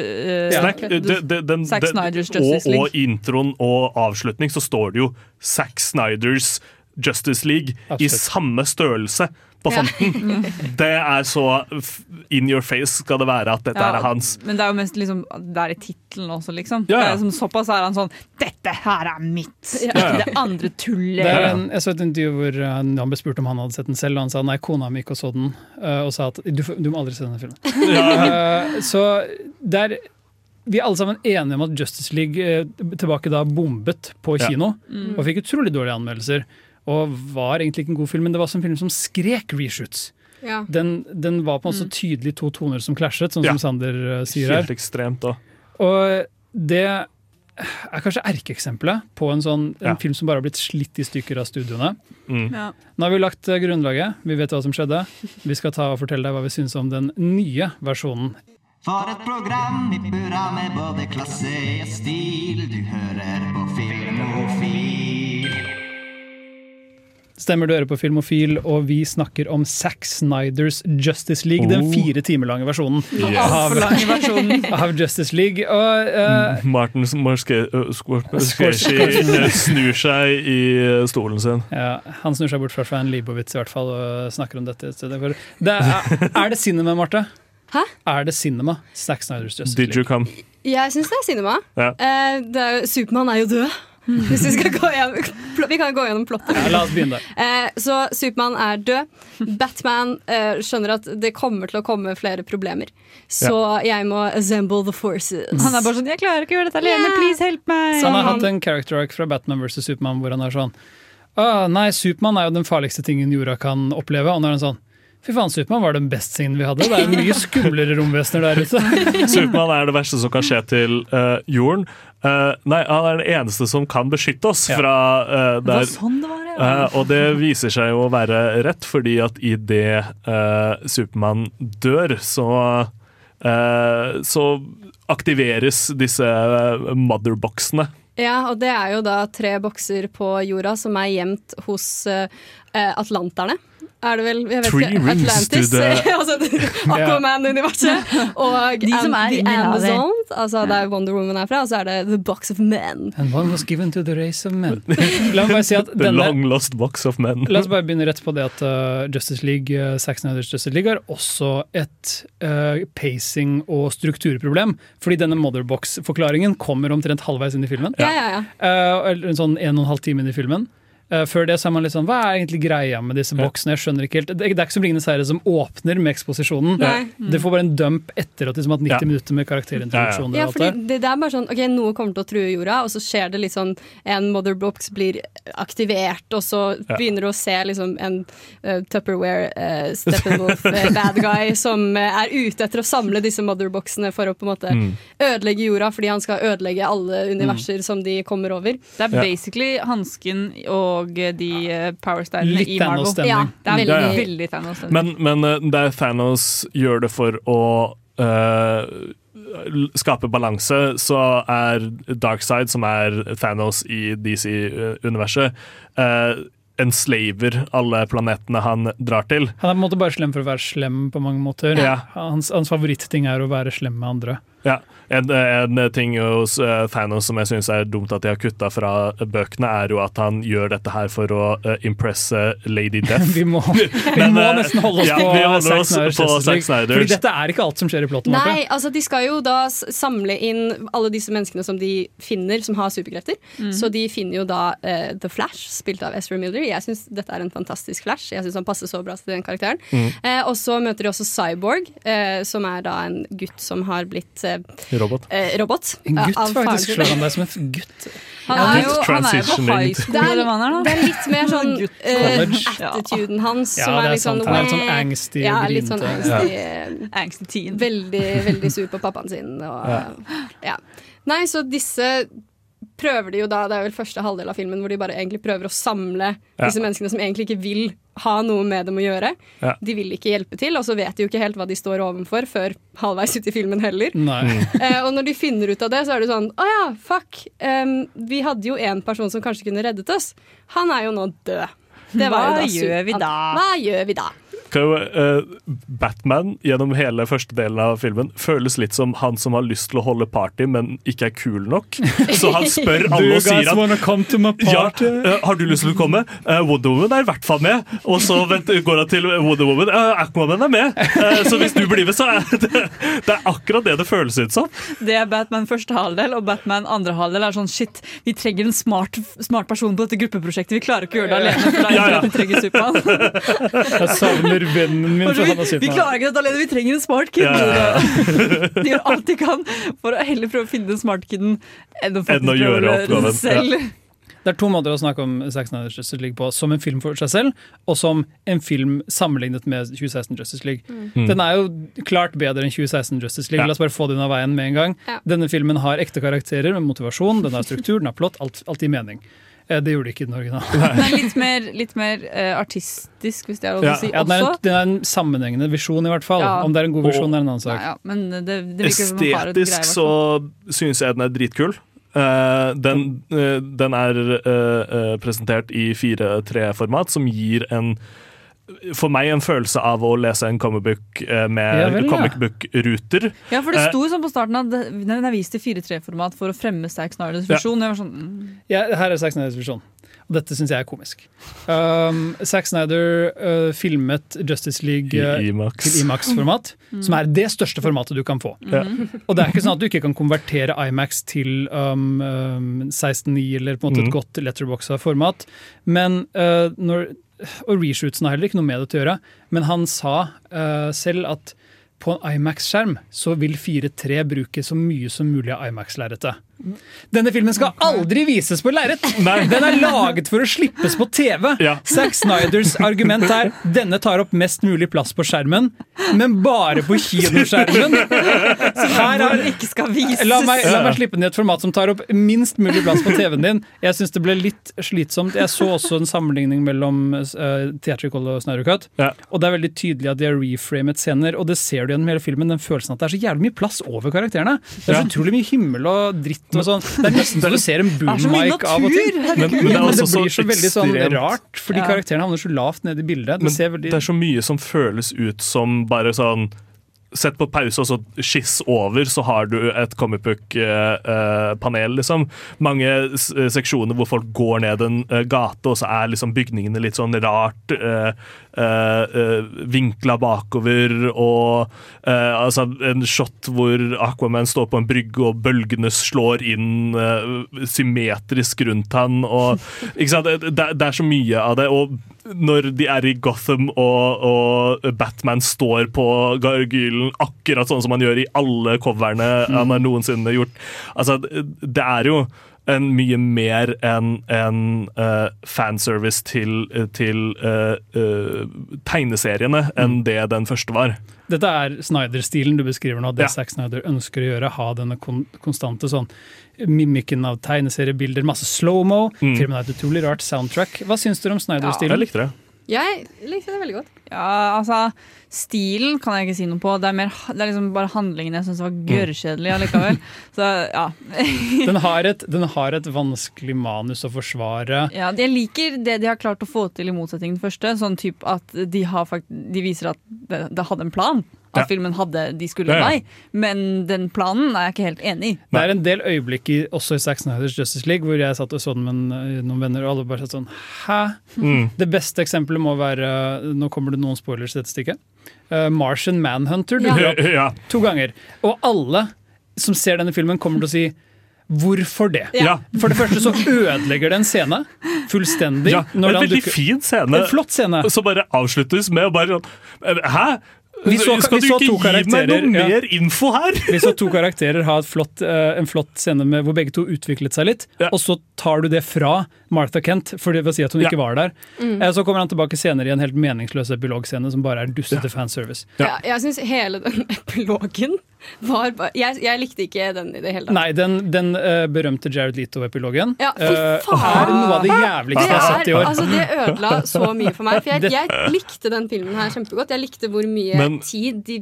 uh, Snack, The- det- det- den- Zack den- Snyders og, League. og League. introen og avslutning så står det jo Zack Snyders Justice League i samme størrelse på Ja. fonten. Det er så in your face skal det være at dette Ja, er hans. Men det er jo mest liksom Det er i tittelen også, liksom. Ja, ja. Det er liksom såpass er han sånn Dette her er mitt! Ja, Ikke det andre tullet. Det er en, jeg så et intervju hvor han ble spurt om han hadde sett den selv, og han sa nei, kona mi gikk og så den, uh, og sa at du, du må aldri se denne filmen. Uh, så det er vi er alle sammen enige om at Justice League uh, tilbake da bombet på Ja. kino, Mm. og fikk utrolig dårlige anmeldelser. Og var egentlig ikke en god film, men det var også en film som skrek reshoots. Ja. Den, den var på en måte så tydelig to toner som klasjet, sånn Ja. som Sander uh, sier her. Helt ekstremt da. Og det er kanskje erkeeksempelet på en, sånn, en Ja. film som bare har blitt slitt i stykker av studioene. Mm. Ja. Nå har vi lagt eh, grunnlaget, vi vet hva som skjedde. Vi skal ta og fortelle deg hva vi syns om den nye versjonen. For et program i burra med både klasse og stil. Du hører på Filmofil. Stemmer du hører på Filmofil, og vi snakker om Zack Snyders Justice League. Den Oh. fire timer lange versjonen Yes. av, lange versjonen. av Justice League. Og, uh, Martin Scorsese. Scorsese snur seg i stolen sin. ja, han snur seg bort fra Fran Leibowitz i hvert fall og snakker om dette. Det er, er det cinema, Marte? Hæ? Er det cinema? Zack Snyders Justice Did you League. come? Jeg syns det er cinema. Ja. Uh, det er, Supermann er jo død. Hvis vi skal gå gjennom, vi kan gå gjennom plottet. Ja, la oss begynne. Eh, så Supermann er død. Batman eh, skjønner at det kommer til å komme flere problemer. Så jeg må assemble the forces. Han er bare sånn 'Jeg klarer ikke å gjøre dette alene, yeah. please help meg'. Så han har hatt en character arc fra Batman vs. Supermann hvor han er sånn ah, Nei, Supermann er jo den farligste tingen jorda kan oppleve. Og nå er han sånn Fy faen, Supermann var den beste tingen vi hadde. Det er mye skumlere romvesener der ute. Supermann er det verste som kan skje til uh, jorden. Uh, nei, han er den eneste som kan beskytte oss Ja. fra uh, Det var sånn det var, ja. Eh, og det viser seg jo å være rett, fordi at idet uh, Supermann dør, så eh, så aktiveres disse uh, motherboxene. Ja, og det er jo da tre bokser på jorda som er gjemt hos atlanterne. Er det vel jeg vet Three ikke, rings Atlantis, to the- altså Aquaman-universet. Og De som er The. Amazon, altså der Wonder Woman er fra, og så er det The Box of Men. And one was given to the race of men. La meg bare si at The denne long lost box of men. La oss bare begynne rett på det at uh, Justice League, uh, Zack Snyders Justice League har også et uh, pacing- og strukturproblem. Fordi denne motherbox-forklaringen kommer omtrent halvveis inn i filmen. Ja, ja, ja. Uh, eller en sånn en og en halv time inn i filmen. Uh, før det så er man litt sånn, Hva er egentlig greia med disse boksene? Jeg skjønner ikke helt. Det, er ikke som Ringenes herre som åpner med eksposisjonen. Nei. Det får bare en dump etter at de har hatt 90 Ja. minutter med karakterintroduksjoner. Ja, alt det. det, er bare sånn, ok, Noe kommer til å true jorda, og så skjer det litt sånn En motherbox blir aktivert, og så Ja. begynner du å se liksom en uh, Tupperware uh, Steppenwolf uh, bad guy som uh, er ute etter å samle disse motherboxene for å på en måte Mm. ødelegge jorda, fordi han skal ødelegge alle universer som de kommer over. Det er Ja. basically hansken og de eh, powerstylene i Marvel. Thanos-stemning. Ja, det er Ja, ja. veldig Thanos-stemning. Men, men eh, der Thanos gjør det for å uh, skape balanse, så er Darkside, som er Thanos i DC-universet, uh, enslaver alle planetene han drar til. Han er på en måte bare slem for å være slem på mange måter. Ja. Hans, hans favoritting er å være slem med andre. Ja, En, en ting hos eh, Thanos som jeg syns er dumt at de har kutta fra bøkene, er jo at han gjør dette her for å eh, impresse Lady Death. Vi må, vi Men, må eh, nesten holde oss ja, på Zack på Justice Zack Fordi dette er ikke alt som skjer i plottet. Nei, altså de skal jo da samle inn alle disse menneskene som de finner som har superkrefter. Mm. Så de finner jo da uh, The Flash, spilt av Ezra Miller. Jeg syns dette er en fantastisk Flash. Jeg synes han passer så bra til den karakteren. Mm. Uh, og så møter de også Cyborg, uh, som er da en gutt som har blitt Robot. eh, robot. En eh, gutt, av faktisk. Slår han deg som en gutt? Han er jo, han er jo på high school, Det er, han er det er litt mer sånn uh, attituden hans Ja, som er er litt sånn sant. Han er litt sånn «Wah». angsty, Ja, litt sånn angsty. ja. Angsty teen. Veldig, veldig sur på pappaen sin. Og, Ja. ja. Nei, så disse prøver de jo da, det er vel første halvdel av filmen hvor de bare egentlig prøver å samle Ja. disse menneskene som egentlig ikke vil ha noe med dem å gjøre. Ja. De vil ikke hjelpe til, og så vet de jo ikke helt hva de står overfor før halvveis ut i filmen heller. Eh, og når de finner ut av det, så er det sånn Å ja, fuck. Um, vi hadde jo en person som kanskje kunne reddet oss. Han er jo nå død. Det var Hva jo da gjør vi da? Hva gjør vi da? Kan jo, uh, Batman gjennom hele første delen av filmen føles litt som han som har lyst til å holde party, men ikke er kul nok. Så han spør alle og sier at come to my ja, party? eh, har du lyst til å komme? Uh, Wonder Woman er i hvert fall med. Og så vent, går han til Wonder Woman. Uh, Aquaman er med. Uh, så hvis du blir med, så er det, det er akkurat det det føles ut som. Det er Batman første halvdel, og Batman andre halvdel er sånn shit, vi trenger en smart, smart person på dette gruppeprosjektet. Vi klarer ikke å gjøre det alene, for det er Ja, ja. at vi trenger Supermann. Jeg savner vennen min. Vi, vi klarer ikke dette alene, vi trenger en smart kid. Ja, ja, De gjør alt de kan for å heller prøve å finne den smarte kiden enn å Enn å gjøre oppgaven, det selv. Det er to måter å snakke om Zack Snyder's Justice League på. Som en film for seg selv, og som en film sammenlignet med 2016 Justice League. Mm. Den er jo klart bedre enn 2016 Justice League. Ja. La oss bare få det unna veien med en gang. Ja. Denne filmen har ekte karakterer med motivasjon, den har struktur, den har plott, alt, alt i mening. Det gjorde det ikke i den originale. Den er litt mer, litt mer uh, artistisk, hvis det er lov å si, Ja, den, er en, den er en sammenhengende visjon, i hvert fall. Ja. Om det er en god visjon, er en annen sak. Ja, ja, men det, det Estetisk som man har et greie. Så synes syns jeg den er dritkul. Uh, den, uh, den er presentert i 4-3-format, som gir en for meg en følelse av å lese en comic book eh, med Ja vel, ja. comic book-ruter. Ja, for det sto jo sånn på starten at den er vist i 4-3-format for å fremme Zack Snyders Ja. visjon. Jeg sånn, mm. Ja, her er Zack Snyders visjon. Dette syns jeg er komisk. Um, Zack Snyder uh, filmet Justice League uh, I IMAX. til Imax-format, som er det største formatet du kan få. Mm. Og det er ikke sånn at du ikke kan konvertere Imax til um, um, 16.9 eller på en måte et mm. godt letterboxa format. Men uh, når, Og reshootsen har heller ikke noe med det til å gjøre, men han sa uh, selv at på en Imax-skjerm så vil 4.3 bruke så mye som mulig av Imax-lerretet. Denne filmen skal aldri vises på lerret! Den er laget for å slippes på TV! Ja. Zack Snyders argument er denne tar opp mest mulig plass på skjermen, men bare på kinoskjermen. Her er, ikke skal vises. la, meg, la meg slippe i et format som tar opp minst mulig plass på TV-en din. Jeg syns det ble litt slitsomt. Jeg så også en sammenligning mellom uh, Theatrical og Snyder Cut. Ja. Og det er veldig tydelig at de har reframet scener, og det ser du gjennom hele filmen. Den følelsen at det er så jævlig mye plass over karakterene. Det er så utrolig mye himmel og dritt sånn. Det er nesten så du ser en boom-mic av og til. Men, men det Men er det også så blir så veldig sånn ekstremt rart, fordi Ja. karakterene havner så lavt nede i bildet. Det Men ser veldig det er så mye som føles ut som bare sånn Sett på pause og så skiss over, så har du et comic book-panel, liksom. Mange eh, seksjoner hvor folk går ned en eh, gate, og så er liksom bygningene litt sånn rart uh, vinkla bakover, og uh, altså en shot hvor Aquaman står på en brygge, og bølgene slår inn eh, symmetrisk rundt han, og ikke sant? Det det er så mye av det. og når de er i Gotham og, og Batman står på gargylen akkurat sånn som han gjør i alle coverne han har noensinne gjort. Altså, det er jo en mye mer enn en uh, fanservice til, til uh, uh, tegneseriene enn det den første var. Dette er Snyder-stilen du beskriver nå. Det Ja. Zack Snyder ønsker å gjøre. Ha denne kon konstante sånn mimikken av tegneseriebilder, masse slow-mo. Mm. Filmen har et utrolig rart soundtrack. Hva syns dere om Jeg Snyder-stilen? likte det. Jeg likte det veldig godt. Ja, altså Stilen kan jeg ikke si noe på. Det er, mer, det er liksom bare handlingen jeg syns var gørrkjedelig allikevel. Så ja. den, har et, den har et vanskelig manus å forsvare. ja. Jeg liker det de har klart å få til i motsetning til den første. Sånn typ at de, har fakt de viser at det, det hadde en plan. At Ja. filmen hadde de skulle Ja, ja. nei. Men den planen er jeg ikke helt enig i. Det er en del øyeblikk i, også i Zack Snyders Justice League hvor jeg satt og så den med noen venner, og alle bare satt sånn Hæ? Mm. Det beste eksempelet må være Nå kommer det noen spoilers i dette stykket. Uh, Martian Manhunter dukker opp Ja. to ganger. Og alle som ser denne filmen, kommer til å si Hvorfor det? Ja. For det første så ødelegger det en scene fullstendig. Ja, en veldig dukker- fin scene. En flott scene. Som bare avsluttes med å bare sånn Hæ? Vi så- Skal vi du så ikke to gi meg noe ja. mer info her? Vi så to karakterer ha flott, eh, en flott scene med, hvor begge to utviklet seg litt, og så tar du det fra Martha Kent for å si at hun Ja. ikke var der. Mm. Eh, Så kommer han tilbake senere i en helt meningsløs epilogscene som bare er dustete fanservice. Ja, jeg syns hele den epilogen var bare jeg, jeg likte ikke den i det hele tatt. Nei, den, den uh, berømte Jared Leto-epilogen Ja, fy eh, faen! er noe av det jævligste jeg har sett i år. altså, det ødela så mye for meg. For jeg, jeg likte den filmen her kjempegodt. Jeg likte hvor mye Men- tid de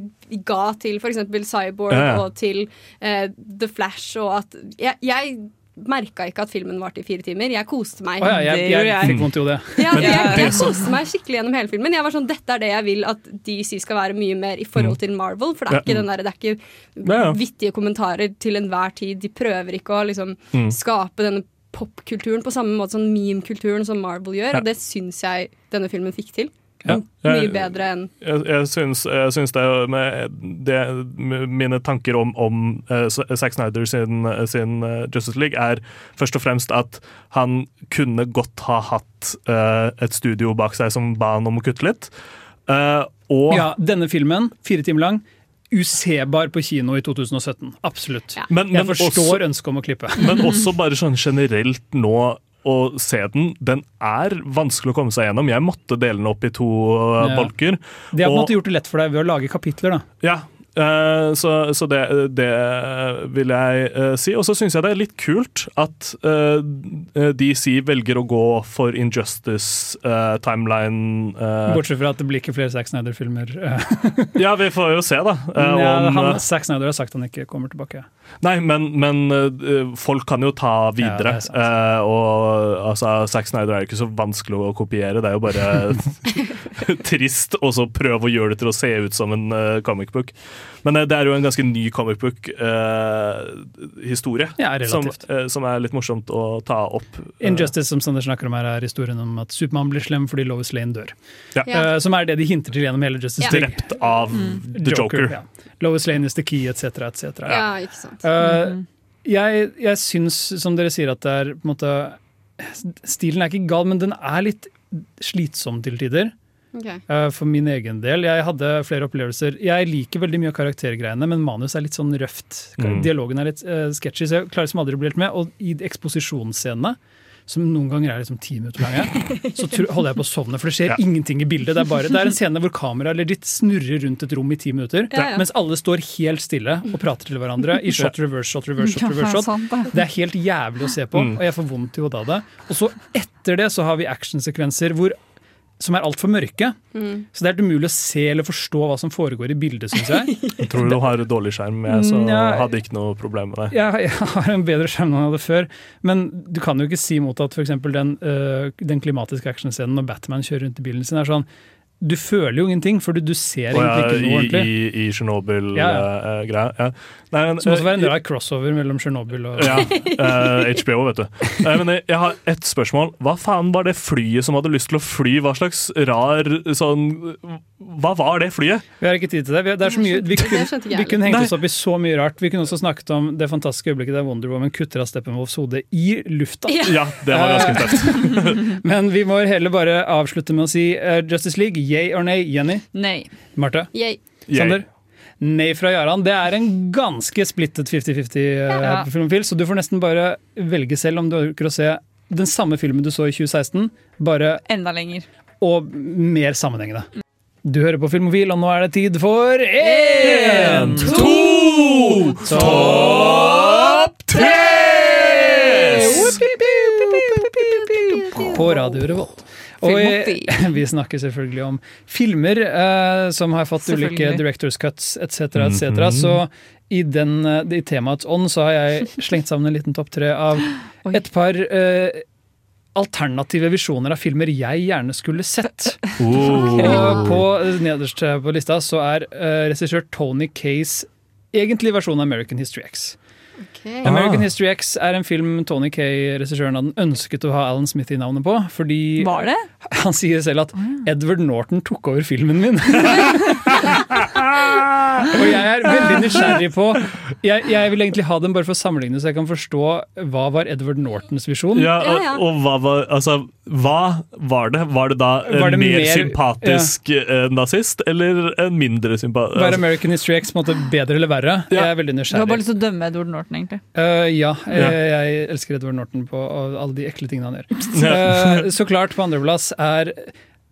ga til f.eks. Cyborg Ja, ja. og til uh, The Flash. Og at Jeg, jeg merka ikke at filmen varte i fire timer. Jeg koste meg. Oh, ja, jeg, jeg jeg. fikk vondt i hodet. Ja, jeg, jeg koste meg skikkelig gjennom hele filmen. Jeg var sånn, Dette er det jeg vil at DC skal være mye mer i forhold til Marvel. For det er Mm. Ikke, den der, det er ikke vittige kommentarer til enhver tid. De prøver ikke å liksom Mm. skape denne popkulturen på samme måte som meme-kulturen som Marvel gjør. Og det syns jeg denne filmen fikk til. Ja. Mye bedre enn Jeg, jeg, syns, jeg syns det med det, mine tanker om, om uh, Zack Snyder sin, sin uh, Justice League er først og fremst at han kunne godt ha hatt uh, et studio bak seg som ba han om å kutte litt. Eh, og Ja, denne filmen, fire timer lang, usebar på kino i 2017. Absolutt. Men- jeg forstår ønsket om å klippe. Men også bare sånn generelt nå å se den. Den er vanskelig å komme seg gjennom. Jeg måtte dele den opp i to eh, Ja. bolker. De har på en måte gjort det lett for deg ved å lage kapitler. da. Ja, eh, så, så det, det vil jeg eh, si. Og så syns jeg det er litt kult at eh, DC velger å gå for Injustice-timeline. Bortsett fra at det blir ikke flere Zack Snyder-filmer. eh. ja, vi får jo se, da. eh, ja, han, eh, Zack Snyder har sagt han ikke kommer tilbake. Nei, men, men eh, folk kan jo ta videre. Ja, sant. Eh, og altså, Zack Snyder er jo ikke så vanskelig å kopiere. Det er jo bare trist og så prøve å gjøre det til å se ut som en eh, comic book. Men eh, det er jo en ganske ny comic book-historie. Ja, relativt. som, eh, som er litt morsomt å ta opp. Eh, Injustice som Sander snakker om her er historien om at Supermann blir slem fordi Lois Lane dør. Ja. Eh, som er det de hinter til gjennom hele Justice Ja. League. Drept av The Joker. ja. Lois Lane is the key, etc. etc. Ja, ikke sant. Eh, jeg, jeg syns, som dere sier, at det er på en måte Stilen er ikke gal, men den er litt slitsom til tider. Ok. Eh, For min egen del. Jeg hadde flere opplevelser. Jeg liker veldig mye av karaktergreiene, men manus er litt sånn røft. Mm. Dialogen er litt uh, sketchy, så jeg klarer som aldri å bli helt med. Og i de eksposisjonsscenene, som noen ganger er liksom ti minutter lange, så holder jeg på å sovne, for det skjer Ja. ingenting i bildet. Det er, bare, det er en scene hvor kameraet legit snurrer rundt et rom i ti minutter, Ja, ja. mens alle står helt stille og prater til hverandre i shot, reverse, shot, reverse, shot, reverse, sant shot. det. Det er helt jævlig å se på, Mm. og jeg får vondt i hodet av det. Og så etter det så har vi actionsekvenser hvor som er altfor mørke. Mm. Så det er helt umulig å se eller forstå hva som foregår i bildet, syns jeg. Jeg tror du har dårlig skjerm, jeg, så ja. hadde ikke noe problem med det. Jeg, jeg har en bedre skjerm enn jeg hadde før, men du kan jo ikke si mot at f.eks. Den, øh, den klimatiske actionscenen når Batman kjører rundt i bilen sin, er sånn Du føler jo ingenting, for du, du ser egentlig ikke noe ordentlig. i, i Chernobyl-greia. Ja, ja. Nei, men, Som også var en eh, rar crossover mellom Tsjernobyl og Ja, Uh, HBO, vet du. Nei, men jeg, jeg har ett spørsmål. Hva faen var det flyet som hadde lyst til å fly? Hva slags rar sånn Hva var det flyet? Vi har ikke tid til det. Vi, det er så mye, vi, kunne, vi kunne hengt oss opp i så mye rart. Vi kunne også snakket om det fantastiske øyeblikket der Wonder Woman kutter av Steppenwolfs hode i lufta. Ja, det var ganske tøft. Men vi må heller bare avslutte med å si eh, Justice League, yay or nay? Jenny? Nei. Marte? Yay. Sander? Nei fra Jaran. Det er en ganske splittet 50-50-filmfil, Ja. på Filmofil, så du får nesten bare velge selv om du orker å se den samme filmen du så i 2016, bare Enda lenger. og mer sammenhengende. Du hører på Filmofil, og nå er det tid for én, to, topp tre! På Radio Revolt. Og vi, vi snakker selvfølgelig om filmer eh, som har fått ulike directors cuts etc. etc. -hmm. Så i, den, eh, i temaets ånd så har jeg slengt sammen en liten topp tre av et par eh, alternative visjoner av filmer jeg gjerne skulle sett. Oh. Og på nederst på lista så er eh, regissør Tony Kays egentlig versjon av American History X. American Ah. History X er en film Tony Kay, regissøren, hadde ønsket å ha Alan Smith i navnet på. Fordi Var det? han sier selv at Edward Norton tok over filmen min. Og jeg er veldig nysgjerrig på jeg, jeg vil egentlig ha dem bare for å sammenligne, så jeg kan forstå hva var Edward Nortons visjon. Ja, og, og hva var Altså, hva var det? Var det da en Var det mer, mer- sympatisk ja. nazist, eller en mindre sympatisk? Var American History X på en måte bedre eller verre? Jeg er veldig Du har nysgjerrig. bare lyst til å dømme Edward Norton, egentlig. Uh, ja, jeg, Ja. jeg elsker Edward Norton på alle de ekle tingene han gjør. Ja. Eh, så klart, på andreplass er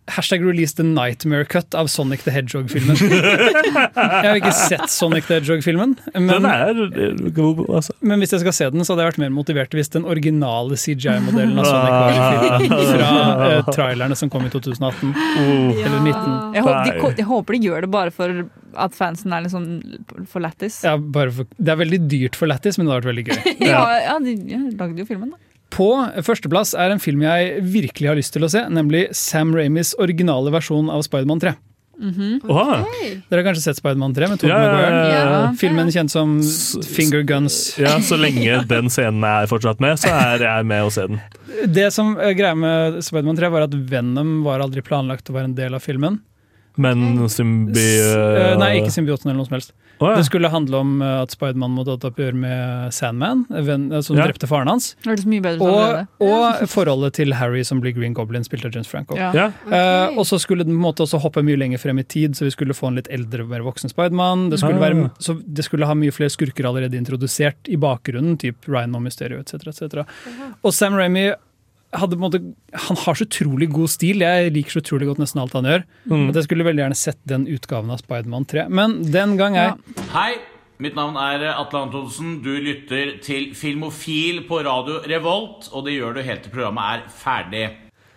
Hashtag release the nightmare cut av Sonic the Hedgehog-filmen. jeg har ikke sett Sonic the Hedgehog-filmen, men, altså. men hvis jeg skal se den, så hadde jeg vært mer motivert hvis den originale CGI-modellen av Sonic var i filmen. Fra eh, trailerne som kom i 2018. Eller 19. Jeg håper, de, jeg håper de gjør det bare for at fansen er litt sånn for lættis. Ja, det er veldig dyrt for lættis, men det har vært veldig gøy. Ja, ja, de ja, lagde jo filmen, da. På førsteplass er en film jeg virkelig har lyst til å se, nemlig Sam Raimis originale versjon av Spiderman 3. Dere har kanskje sett Spiderman 3 med Tobey Ja, ja, ja? Filmen kjent som Finger Guns. Ja, Så lenge den scenen er fortsatt med, så er jeg med å se den. Det som greia med Spiderman 3, var at Venom var aldri planlagt å være en del av filmen. Men symbi... Eh, Nei, ikke symbioten eller noe som helst. Å, ja. Det skulle handle om eh, at Spiderman måtte ta et oppgjør med Sandman, eh, som Ja. drepte faren hans. Det mye bedre. Og, og forholdet til Harry som blir Green Goblin, spilt av James Franco. Ja. Ja. Uh, og så skulle den på en måte også hoppe mye lenger frem i tid, så vi skulle få en litt eldre, mer voksen Spiderman. Det, skulle Ah. være- det skulle ha mye flere skurker allerede introdusert i bakgrunnen, typ Ryan og Mysterio etc. etc. Og Sam en måte, han har så utrolig god stil. Jeg liker så utrolig godt nesten alt han gjør. Mm. At jeg skulle veldig gjerne sett den utgaven av Spiderman 3. Men den gang er Hei, mitt navn er Atle Antonsen. Du lytter til Filmofil på radio Revolt, og det gjør du helt til programmet er ferdig.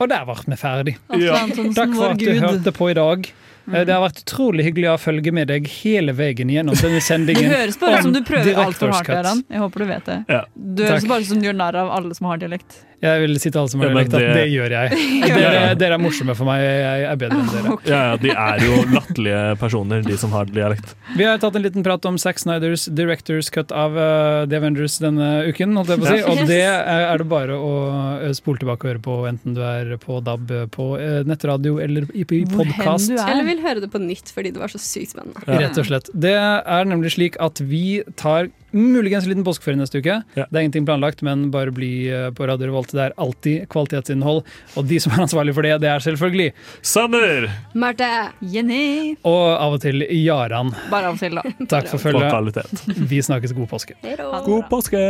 Og der ble vi ferdig. Ja. Takk for at du hørte på i dag. Mm. Det har vært utrolig hyggelig å følge med deg hele veien gjennom denne Det Du høres bare ut som du prøver altfor hardt, Cut. Jeg håper du vet det. Ja. Du høres bare ut som du gjør narr av alle som har dialekt. Jeg vil si til alle som har Ja, men at det- det gjør jeg. Dere, dere er morsomme for meg, jeg er bedre enn dere. Ja, ja, de er jo latterlige personer, de som har dialekt. Vi har tatt en liten prat om Zack Snyders Directors Cut av uh, The Avengers denne uken, holdt jeg på å si. Ja. Og det er, det bare å uh, spole tilbake og høre på, enten du er på DAB, på uh, nettradio eller i, i podkast. er. Eller vil høre det på nytt fordi det var så sykt spennende. Rett og slett. Det er nemlig slik at vi tar muligens en liten påskeferie neste uke. Ja. Det er ingenting planlagt, men bare bli eh, på Radio Revolt. Det er alltid kvalitetsinnhold. Og de som er ansvarlig for det, det er selvfølgelig Sander! Marte! Jenny! Og av og til Jaran. Bare av og til, da. Takk for For følget. Vi snakkes. God påske. God påske!